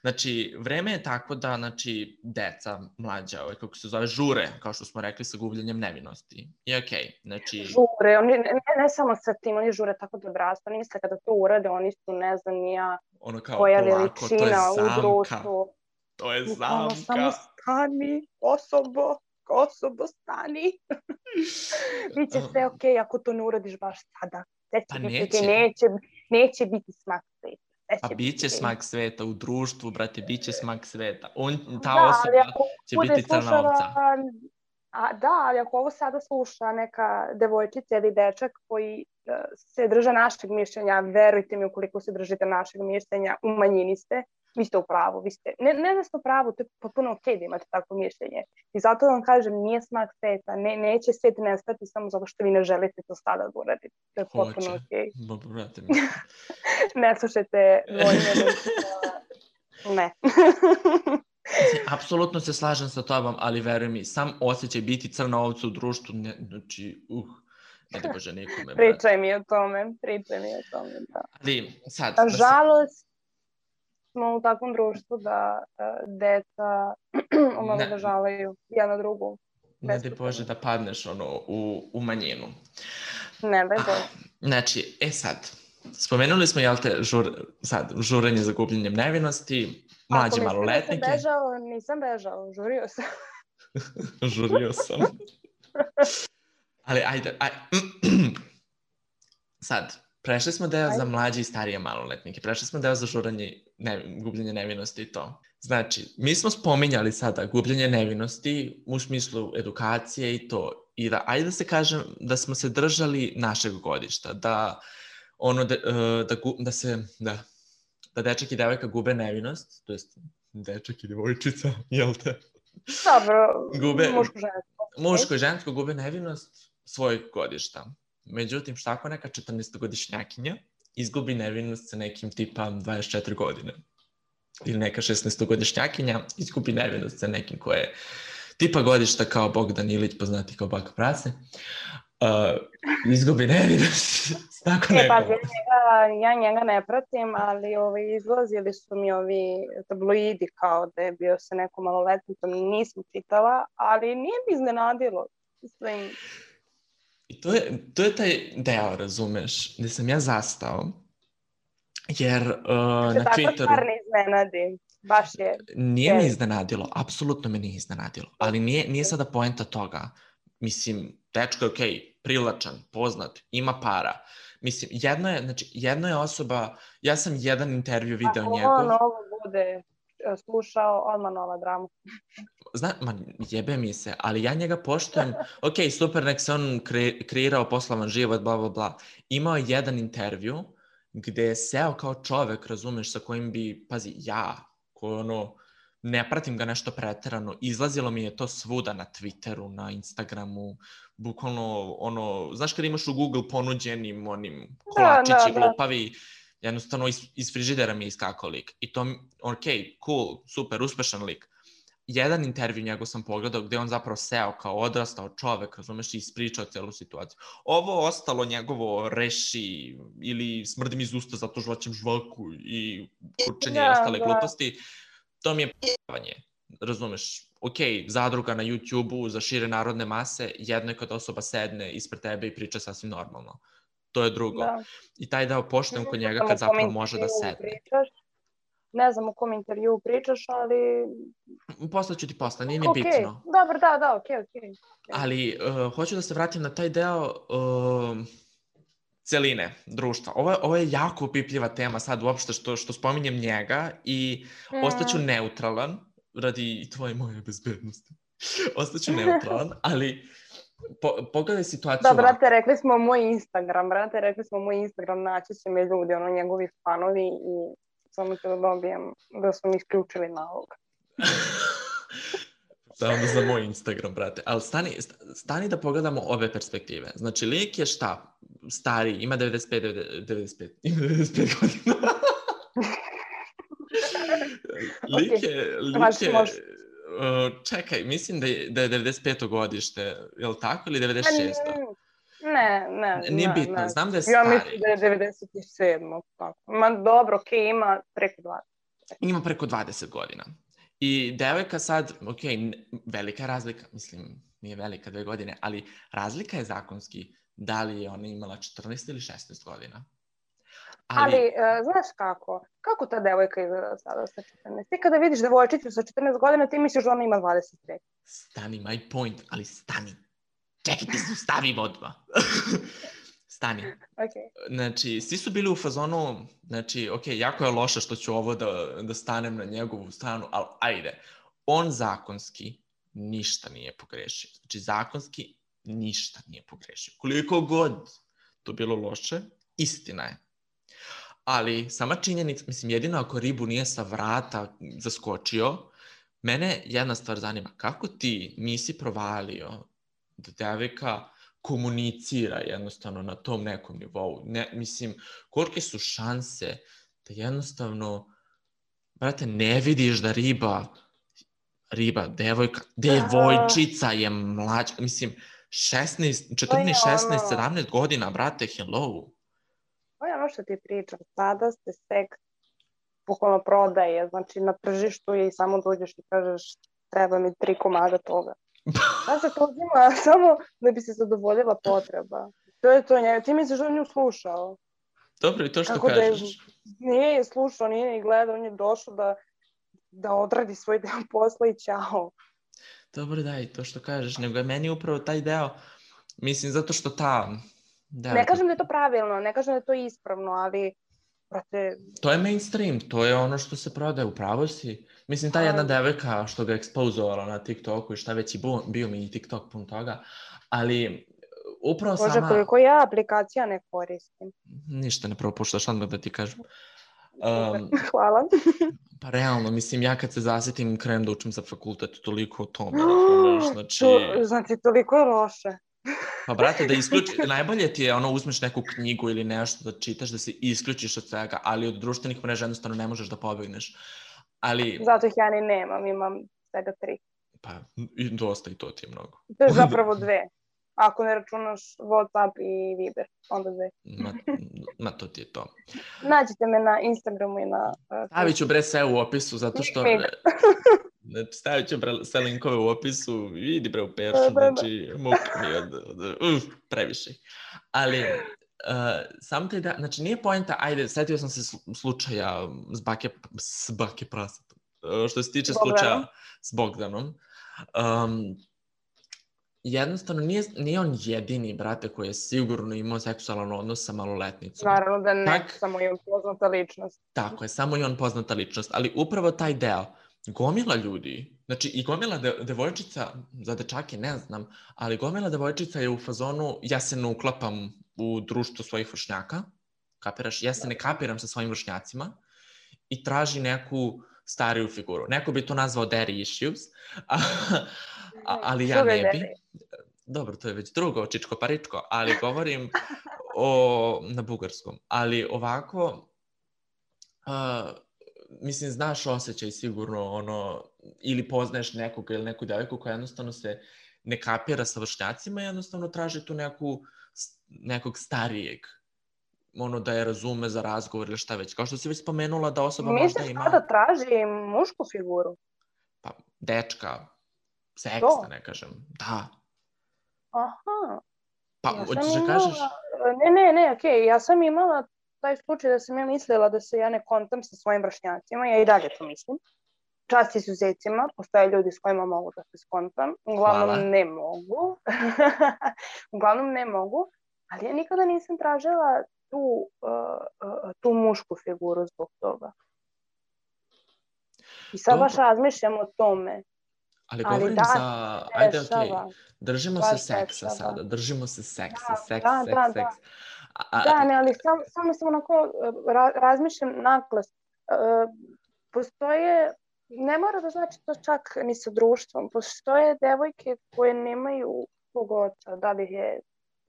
znači, vreme je tako da, znači, deca, mlađa, ovaj, kako se zove, žure, kao što smo rekli, sa gubljenjem nevinosti. I ok, znači... Žure, oni, ne, ne samo sa tim, oni žure tako da odrastu, oni misle kada to urade, oni su, ne znam, nija ono kao, koja polako, to je zamka. u društvu. To je zamka. Ono, samo stani, osobo, osobo, stani. Biće sve ok ako to ne uradiš baš sada. Pa neće. neće. Neće biti smak sveta. Pa bit će smak sveta u društvu, brate, bit će smak sveta. On, ta da, osoba će biti crna ovca. A, da, ali ako ovo sada sluša neka devojčica ili dečak koji uh, se drže našeg mišljenja, verujte mi ukoliko se držite našeg mišljenja, u manjini ste, vi ste u pravu, vi ste, ne, ne da ste u pravu, to je potpuno ok da imate takvo mišljenje. I zato vam kažem, nije smak sveta, ne, neće svet nestati samo zato što vi ne želite to sada da uradite. To je potpuno Hoće. ok. Brate mi. ne slušajte vojne Ne. Apsolutno se slažem sa tobom, ali veruj mi, sam osjećaj biti crna ovca u društvu, ne, znači, uh, ne da bože nikome. pričaj mi o tome, pričaj mi o tome, da. Ali, sad... Nažalost, smo u takvom društvu da uh, deca omalovažavaju jedna drugu. Ne da Bože da padneš ono, u, u manjinu. Ne da Bože. Znači, e sad, spomenuli smo, jel te, žur, sad, žurenje za gubljenjem nevinosti, mlađe Ako maloletnike. Ako bežao, nisam bežao, žurio sam. žurio sam. Ali ajde, aj, sad, Prešli smo deo Ajde. za mlađe i starije maloletnike, prešli smo deo za žuranje, ne, gubljenje nevinosti i to. Znači, mi smo spominjali sada gubljenje nevinosti u smislu edukacije i to. I da, ajde da se kažem da smo se držali našeg godišta, da ono da, e, da, da se, da, da dečak i devojka gube nevinost, to jest dečak i devojčica, jel te? Dobro, gube, muško žensko. Muško i žensko gube nevinost svojeg godišta. Međutim, šta ako neka 14-godišnjakinja izgubi nevinost sa nekim tipa 24 godine? Ili neka 16-godišnjakinja izgubi nevinost sa nekim koje je tipa godišta kao Bogdan Ilić, poznati kao Baka Prase, uh, izgubi nevinost tako e, pa, ja njega, ja njega ne pratim, ali ovi, izlazili su mi ovi tabloidi kao da je bio sa nekom maloletnicom, nisam čitala, ali nije mi iznenadilo. Mislim, I to je, to je taj deo, razumeš, gde sam ja zastao, jer uh, na Twitteru... Tako stvar ne iznenadi, baš je... Nije me iznenadilo, apsolutno me nije iznenadilo, ali nije, nije sada poenta toga. Mislim, dečko je okej, okay, prilačan, poznat, ima para. Mislim, jedno je, znači, jedno je osoba, ja sam jedan intervju video Ako njegov... Ako on ovo bude slušao, odmah nova drama. Zna, ma jebe mi se, ali ja njega poštujem, ok, super, nek se on kre, kreirao poslavan život, bla, bla, bla. Imao je jedan intervju gde je seo kao čovek, razumeš, sa kojim bi, pazi, ja, ko ono, ne pratim ga nešto preterano, izlazilo mi je to svuda na Twitteru, na Instagramu, bukvalno, ono, znaš kada imaš u Google ponuđenim onim kolačići da, da, da. glupavi, jednostavno iz, iz frižidera mi je iskakao lik. I to, ok, cool, super, uspešan lik. Jedan intervju njegov sam pogledao gde on zapravo seo kao odrastao čovek, razumeš, i ispričao celu situaciju. Ovo ostalo njegovo reši ili smrdi mi iz usta zato žvaćem žvaku i kurčenje da, i ostale da. gluposti, to mi je pjevanje. Razumeš, ok, zadruga na YouTube-u za šire narodne mase, jedno je kad osoba sedne ispred tebe i priča sasvim normalno to je drugo. Da. I taj deo poštujem kod njega kad zapravo može da sedne. Pričaš. Ne znam u kom intervju pričaš, ali... Posle ću ti posle, nije mi okay. bitno. Dobro, da, da, okej, okay, okej. Okay. Ali uh, hoću da se vratim na taj deo uh, celine društva. Ovo ovo je jako upipljiva tema sad uopšte što, što spominjem njega i mm. ostaću neutralan radi i tvoje moje bezbednosti. Ostaću neutralan, ali po, pogledaj situaciju. Da, brate, rekli smo moj Instagram, brate, rekli smo moj Instagram, naći će me ljudi, ono, njegovi fanovi i samo ću da dobijem da su mi isključili nalog. Samo za moj Instagram, brate. Ali stani, stani da pogledamo ove perspektive. Znači, lik je šta? Stari, ima 95, 95, ima 95 godina. lik je, lik je, uh, čekaj, mislim da je, da je 95. godište, je li tako, ili 96. Ne, ne. Nije ne, bitno, ne. znam da je Ja stari. mislim da je 97. Tako. Ma dobro, okay, ima preko 20. Ima preko 20 godina. I devojka sad, ok, velika razlika, mislim, nije velika dve godine, ali razlika je zakonski da li je ona imala 14 ili 16 godina. Ali, ali uh, znaš kako? Kako ta devojka izgleda sada sa 14? Ti kada vidiš devojčicu sa 14 godina, ti misliš da ona ima 25. Stani, my point, ali stani. Čekaj, ti stavi odmah. stani. Okay. Znači, svi su bili u fazonu, znači, ok, jako je loše što ću ovo da, da stanem na njegovu stranu, ali ajde. On zakonski ništa nije pogrešio. Znači, zakonski ništa nije pogrešio. Koliko god to bilo loše, istina je. Ali sama činjenica, mislim, jedino ako ribu nije sa vrata zaskočio, mene jedna stvar zanima, kako ti nisi provalio da devika komunicira jednostavno na tom nekom nivou. Ne, mislim, kolike su šanse da jednostavno, brate, ne vidiš da riba, riba, devojka, devojčica je mlađa, mislim, 16, 14, 16, 17 godina, brate, hello. To je ono što ti pričam. Sada se seks bukvalno prodaje, znači na tržištu je i samo dođeš i kažeš treba mi tri komada toga. Da se to uzima samo da bi se zadovoljila potreba. To je to njega. Ti misliš da on nju slušao? Dobro, i to što Tako kažeš. Da je, nije je slušao, nije je gledao, on je došao da, da odradi svoj deo posla i čao. Dobro, da, i to što kažeš, nego je meni upravo taj deo, mislim, zato što ta... Da, ne kažem da je to pravilno, ne kažem da je to ispravno, ali brate... To je mainstream, to je ono što se prodaje, upravo si. Mislim, ta jedna devojka što ga ekspozovala na TikToku i šta već i bio, bio mi i TikTok pun toga, ali upravo Bože, sama... koliko ja aplikacija ne koristim. Ništa ne propuštaš, odmah da ti kažem. Um, Hvala. pa realno, mislim, ja kad se zasetim krenem da učim za fakultet, toliko o tome, znači... To, znači, toliko je loše. Pa brate, da isključi, najbolje ti je ono uzmeš neku knjigu ili nešto da čitaš, da se isključiš od svega, ali od društvenih mreža jednostavno ne možeš da pobegneš. Ali... Zato ih ja ni nemam, imam svega tri. Pa, i dosta i to ti je mnogo. To je zapravo dve. Ako ne računaš Whatsapp i Viber, onda dve. ma, ma to ti je to. Nađite me na Instagramu i na... Uh, Stavit ću bre sve u opisu, zato što... Znači, stavit ću sve linkove u opisu, vidi bre u peršu, znači, muk mi od, od, uf, previše. Ali, uh, sam te da, znači, nije poenta, ajde, setio sam se slučaja s bake, s bake prasatom, uh, što se tiče slučaja s Bogdanom. Um, jednostavno nije, nije on jedini, brate, koji je sigurno imao seksualan odnos sa maloletnicom. Naravno da ne, tak, samo je on poznata ličnost. Tako je, samo je on poznata ličnost, ali upravo taj deo, gomila ljudi, znači i gomila de, devojčica, za dečake ne znam, ali gomila devojčica je u fazonu, ja se ne uklapam u društvo svojih vršnjaka, kapiraš, ja se ne kapiram sa svojim vršnjacima i traži neku stariju figuru. Neko bi to nazvao daddy issues, a, a, ali ja ne bi. Dobro, to je već drugo, čičko paričko, ali govorim o, na bugarskom. Ali ovako, uh, mislim, znaš osjećaj sigurno, ono, ili poznaješ nekog ili neku devojku koja jednostavno se ne kapira sa vršnjacima i jednostavno traži tu neku, nekog starijeg ono da je razume za razgovor ili šta već. Kao što si već spomenula da osoba Misliš možda ima... Misliš da traži mušku figuru? Pa, dečka, seksta, ne kažem. Da. Aha. Pa, ja hoćeš da kažeš? Ne, ne, ne, okej. Okay. Ja sam imala taj slučaj da sam ja mislila da se ja ne kontam sa svojim vršnjacima. Ja i dalje to mislim. Čast izuzecima, postoje ljudi s kojima mogu da se skontam. Uglavnom Hvala. ne mogu. Uglavnom ne mogu. Ali ja nikada nisam tražila tu, uh, uh, tu mušku figuru zbog toga. I sad Dobro. baš razmišljam o tome. Ali Ali govorim da, za, ajde, okej, Dešava. držimo se se seksa sada, držimo se seksa, Da, seks, da, seks, da, seks. da. A, Da, ne, ali sam, samo sam onako e, ra, razmišljam naklas. E, postoje, ne mora da znači to čak ni sa društvom, postoje devojke koje nemaju svog oca, da li je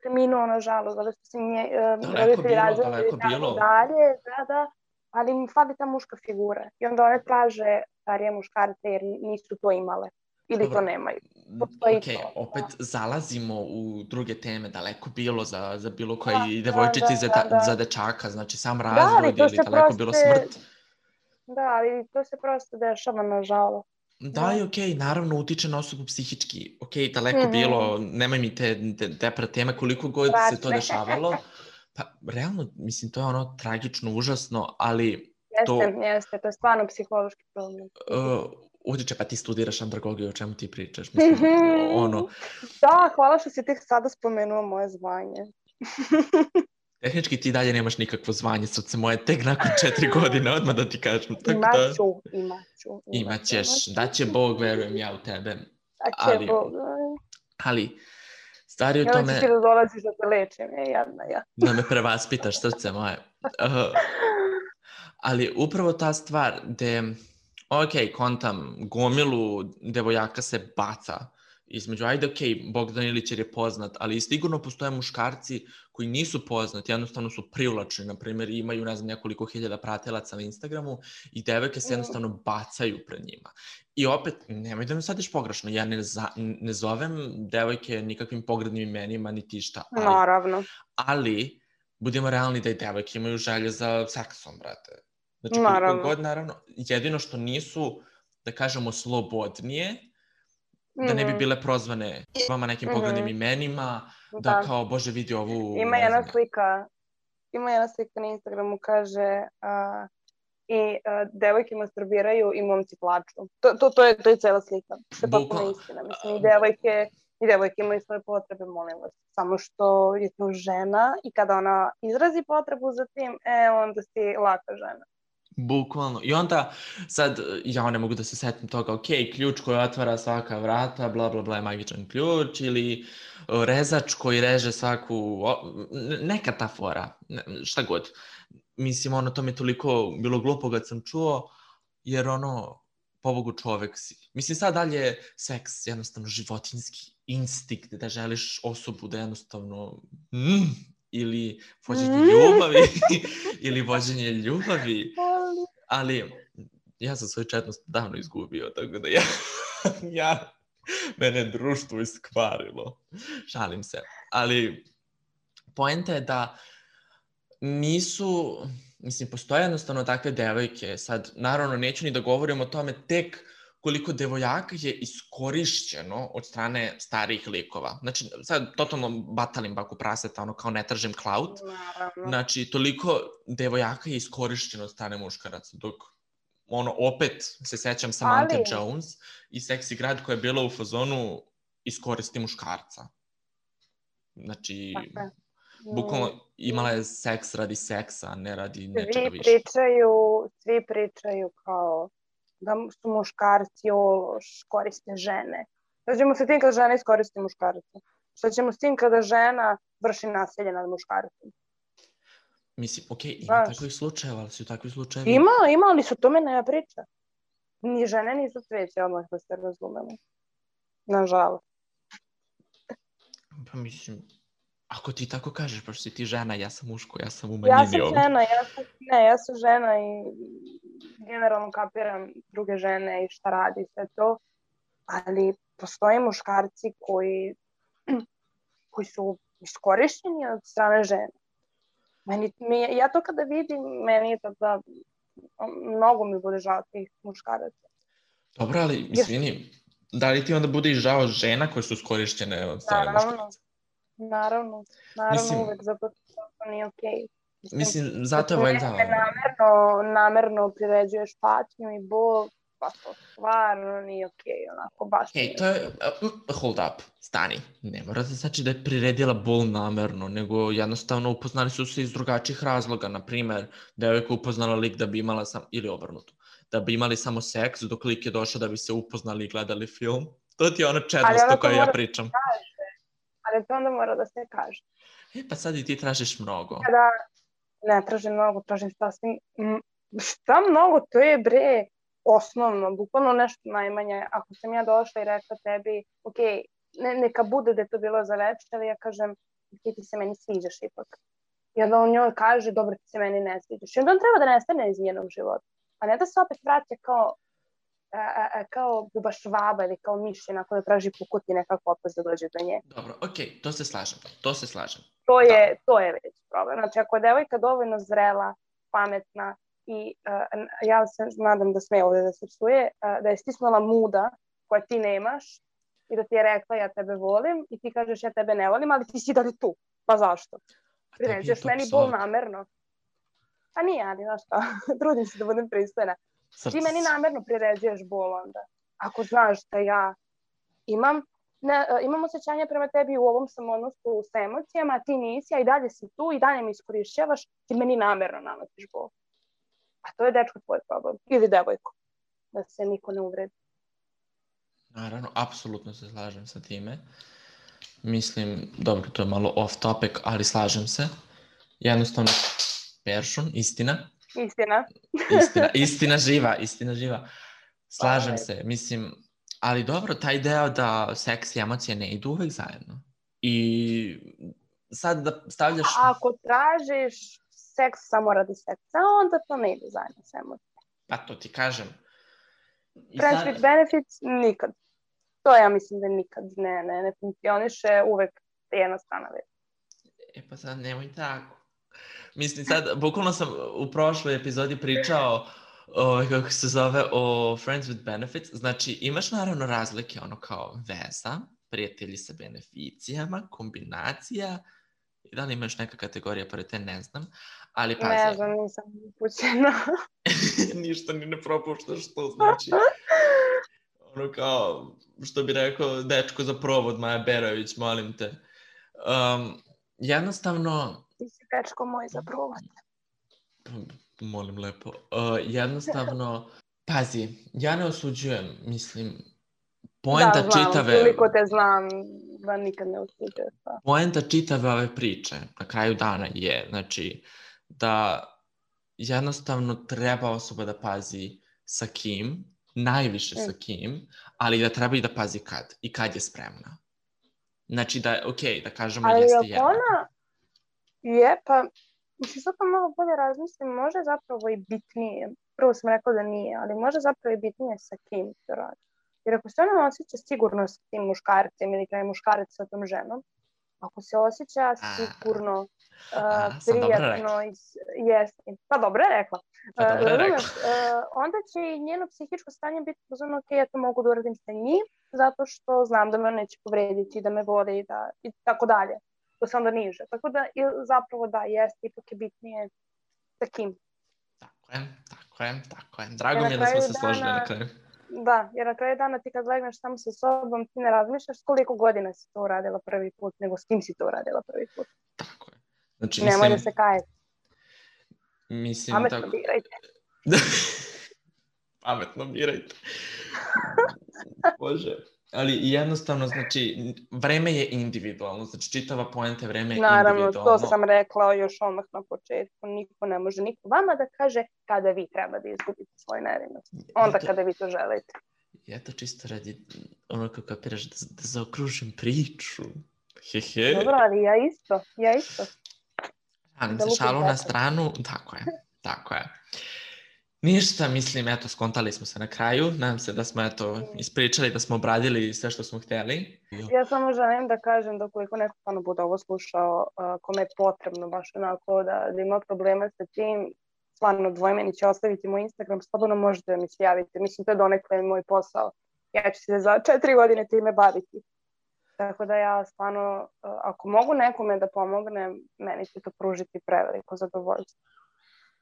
preminuo nažalost, da li su se nje, roditelji bilo, razveli daleko i tako bilo. dalje, da, da, ali im fali ta muška figura. I onda one traže starije muškarce jer nisu to imale ili Dobro. to nemaju. postoji Ok, to, opet zalazimo u druge teme, daleko bilo za, za bilo Da, i da, devojčice i za, da, da. za dečaka, znači sam razvod to ili daleko bilo proste- smrt. Da, ali to se prosto dešava nažalost. Da, Da. i okej, naravno utiče na osobu psihički. Okej, daleko Mhm. bilo, nemoj mi te, te depre teme, koliko god se to dešavalo. Pa, realno, mislim, to je ono tragično, užasno, ali To- Jeste, jeste, to je stvarno psihološki problem. uh, utiče, pa ti studiraš andragogiju, o čemu ti pričaš? Mislim, ono, Da, hvala što si ti sada spomenuo moje zvanje. tehnički ti dalje nemaš nikakvo zvanje, srce moje, tek nakon četiri godine, odmah da ti kažem. Tako da, Imaću, imaću. imaćeš, da će Bog, verujem ja u tebe. Da će ali- Bog. Ali, stvari u tome... ćeš ti da dolaziš da te lečim, je jadna ja. da me prevaspitaš, srce moje. Uh, ali upravo ta stvar gde, ok, kontam, gomilu devojaka se baca između, ajde, ok, Bogdan Ilić je poznat, ali sigurno postoje muškarci koji nisu poznati, jednostavno su privlačni, na primjer, imaju, ne znam, nekoliko hiljada pratilaca na Instagramu i devojke se Mm. jednostavno bacaju pred njima. I opet, nemoj da me sadiš pogrešno, ja ne, za, ne zovem devojke nikakvim pogrednim imenima, niti šta, ali Naravno. ali budemo realni da i devojke imaju želje za seksom, brate. Znači, Naravno. god, naravno, jedino što nisu, da kažemo, slobodnije, da ne bi Mhm, bile prozvane vama nekim Mhm. poglednim imenima, da, kao, bože, vidi ovu... Ima jedna znam, slika, ima jedna slika na Instagramu, kaže a, i a, devojke masturbiraju i momci plaču. To, to, to, je, to je cela slika. To je potpuno istina. Mislim, i devojke, i devojke imaju svoje potrebe, molim vas. Samo što je to žena i kada ona izrazi potrebu za tim, e, onda si laka žena. Bukvalno. I onda, sad, ja ne mogu da se setim toga, ok, ključ koji otvara svaka vrata, bla, bla, bla je magičan ključ, ili rezač koji reže svaku, neka ta fora, šta god. Mislim, ono, to mi je toliko bilo glupo kad sam čuo, jer ono, pobogu čovek si. Mislim, sad dalje seks, jednostavno životinski instinkt da želiš osobu da jednostavno mm, ili vođenje Mm. ljubavi, ili vođenje ljubavi, ali ja sam svoju četnost davno izgubio, tako da ja, ja mene društvo iskvarilo. Šalim se. Ali poenta je da nisu, mislim, postoje jednostavno takve devojke. Sad, naravno, neću ni da govorim o tome tek koliko devojaka je iskorišćeno od strane starijih likova. Znači, sad totalno batalim baku praseta, ono kao ne tržim klaut, Naravno. Znači, toliko devojaka je iskorišćeno od strane muškaraca, dok ono, opet se sećam Samantha Ali- Jones i Sexy Grad koja je bila u fazonu iskoristi muškarca. Znači, Tako bukvalno Mm. imala je seks radi seksa, ne radi nečega Svi više. pričaju, svi pričaju kao da su muškarci ološ, koriste žene. Šta ćemo sa tim kada žena iskoristi muškarca? Šta ćemo s tim kada žena vrši nasilje nad muškarcem? Mislim, okej, ima Znaš. takvih slučajeva, ali su takvi slučajevi... Ima, ima, ali su tome ne priča. Ni žene nisu cveće, odmah da se razumemo. Nažalost. Pa mislim, ako ti tako kažeš, pa što si ti žena, ja sam muško, ja sam u Ja manjini sam ovde. žena, ja sam, ne, ja sam žena i generalno kapiram druge žene i šta radi sve to, ali postoje muškarci koji, koji su iskorišćeni od strane žene. Meni, mi, ja to kada vidim, meni je to da mnogo mi bude žao tih muškaraca. Dobro, ali izvini, da li ti onda bude i žao žena koje su iskorišćene od strane Naravno. muškaraca? Naravno, naravno Mislim- uvek, zato što to nije okej. Mislim, zato je valjda... namerno, namerno priređuješ patnju i bol, pa to stvarno nije okej, onako baš. Hej, to je... uh, Hold up, stani. Ne mora da znači da je priredila bol namerno, nego jednostavno upoznali su se iz drugačijih razloga. Na primer, devojka upoznala lik da bi imala sam... Ili obrnuto. da bi imali samo seks dok lik je došao da bi se upoznali i gledali film. To ti je ono čednost o kojoj ja mora- pričam. Ali to onda mora da se kaže. E, pa sad i ti tražiš mnogo. Kada ne tražim mnogo, tražim sasvim... Šta mnogo, to je bre osnovno, bukvalno nešto najmanje. Ako sam ja došla i rekla tebi, ok, ne, neka bude da je to bilo za večer, ali ja kažem, ti ti se meni sviđaš ipak. I onda on njoj kaže, dobro, ti se meni ne sviđaš. I onda on treba da nestane iz njenog života. A ne da se opet vraća kao a, a, a, kao bubaš vaba ili kao miš onako da traži pukutine kako opet da dođe do nje. Dobro, okej, to se slažem. To se slažem. To je, to je već problem. Znači, ako je devojka dovoljno zrela, pametna i uh, n- ja se nadam da sme ovde da se uh, da je stisnula muda koja ti nemaš i da ti je rekla ja tebe volim i ti kažeš ja tebe ne volim, ali ti si dalje tu. Pa zašto? A to meni bol namerno. Pa nije, ali znaš šta, trudim se da budem pristojna. Ti meni Srce- namerno priređuješ bol onda. Ako znaš da ja imam, ne, e, imam osjećanje prema tebi u ovom sam odnosu sa emocijama, a ti nisi, a i dalje si tu i dalje me iskorišćavaš, ti meni namerno nametiš bol. A to je dečko tvoj problem. Ili devojko. Da se niko ne uvredi. Naravno, apsolutno se slažem sa time. Mislim, dobro, to je malo off topic, ali slažem se. Jednostavno, peršun, istina. Istina. Istina, istina živa, istina živa. Slažem Pa, se, mislim, ali dobro, taj deo da seks i emocije ne idu uvek zajedno. I sad da stavljaš... A ako tražiš seks samo radi seksa, onda to ne ide zajedno sa emocijama. Pa to ti kažem. I Friends with benefits nikad. To ja mislim da nikad ne, ne, ne funkcioniše, uvek jedna strana već. E pa sad nemoj tako. Mislim sad, bukvalno sam u prošloj epizodi pričao o, kako se zove, o Friends with Benefits. Znači, imaš naravno razlike, ono kao veza, prijatelji sa beneficijama, kombinacija, i da li imaš neka kategorija pored te, ne znam. Ali pazi, Ne znam, nisam upućena. ništa ni ne propuštaš što znači. Ono kao, što bi rekao dečko za provod, Maja Berović, molim te. Um, jednostavno, dečko moj za provod. molim lepo, uh, jednostavno, pazi, ja ne osuđujem, mislim, poenta da, znam, čitave, Koliko te znam, da nikad ne usuđuješ. Pa. poenta čitave ove priče na kraju dana je, znači, da jednostavno treba osoba da pazi sa kim, najviše sa Mm. kim, ali da treba i da pazi kad i kad je spremna. Znači da, ok, da kažemo Ali jeste jedna. ona je, pa, mislim, sad pa malo bolje razmislim, može zapravo i bitnije. Prvo sam rekla da nije, ali može zapravo i bitnije sa kim to radi. Jer ako se ona osjeća sigurno sa tim muškarcem ili je muškarac sa tom ženom, ako se osjeća sigurno, uh, a, sam dobro prijatno, i, s- jeste, pa dobro je rekla. Pa dobro je Uh, rekla. uh, onda će i njeno psihičko stanje biti pozorno, ok, ja to mogu da uradim sa njim, zato što znam da me neće povrediti, da me voli i, da, i tako dalje. To se onda niže. Tako da zapravo da, jeste, ipak je bitnije sa kim. Tako je, tako je, tako je. Drago mi je da smo se složili dana- na kraju. Da, jer na kraju dana ti kad legneš samo sa sobom, ti ne razmišljaš koliko godina si to uradila prvi put, nego s kim si to uradila prvi put. Tako je. Znači, Nemoj da mislim, se kaje. mislim Pametno tako... birajte. Pametno birajte. Bože. Ali jednostavno, znači, vreme je individualno. Znači, čitava poenta vreme je Naravno, individualno. to sam rekla još odmah na početku. Niko ne može niko vama da kaže kada vi treba da izgubite svoju nevinost. Onda Eto- kada vi to želite. Ja to čisto radi, ono kako kapiraš, da, da zaokružim priču. Hehe. Dobro, ali ja isto, ja isto. Šalim da se, šalu na stranu, tako je, tako je. Ništa, mislim, eto, skontali smo se na kraju. Nadam se da smo, eto, ispričali, da smo obradili sve što smo hteli. Ja samo želim da kažem da ukoliko neko stvarno bude ovo slušao, uh, kome je potrebno baš onako da, da ima problema sa tim, stvarno dvojmeni će ostaviti moj Instagram, slobodno možete da mi se javite. Mislim, to je donekle moj posao. Ja ću se za četiri godine time baviti. Tako da ja stvarno, uh, ako mogu nekome da pomognem, meni će to pružiti preveliko zadovoljstvo.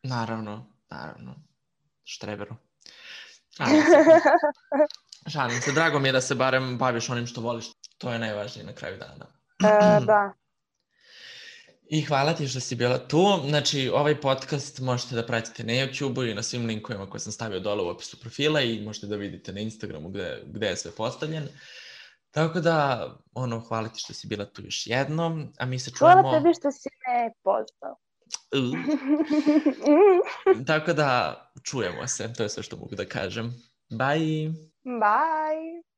Naravno, naravno. Štreberu. Se. Šalim se. Drago mi je da se barem baviš onim što voliš. To je najvažnije na kraju dana. E, da, I hvala ti što si bila tu. Znači, ovaj podcast možete da pratite na YouTube-u i na svim linkovima koje sam stavio dole u opisu profila i možete da vidite na Instagramu gde, gde je sve postavljen. Tako da, ono, hvala ti što si bila tu još jednom, a mi se čujemo... Hvala tebi što si me pozvao. Tako da, čujemo se, to je sve što mogu da kažem. Bye! Bye!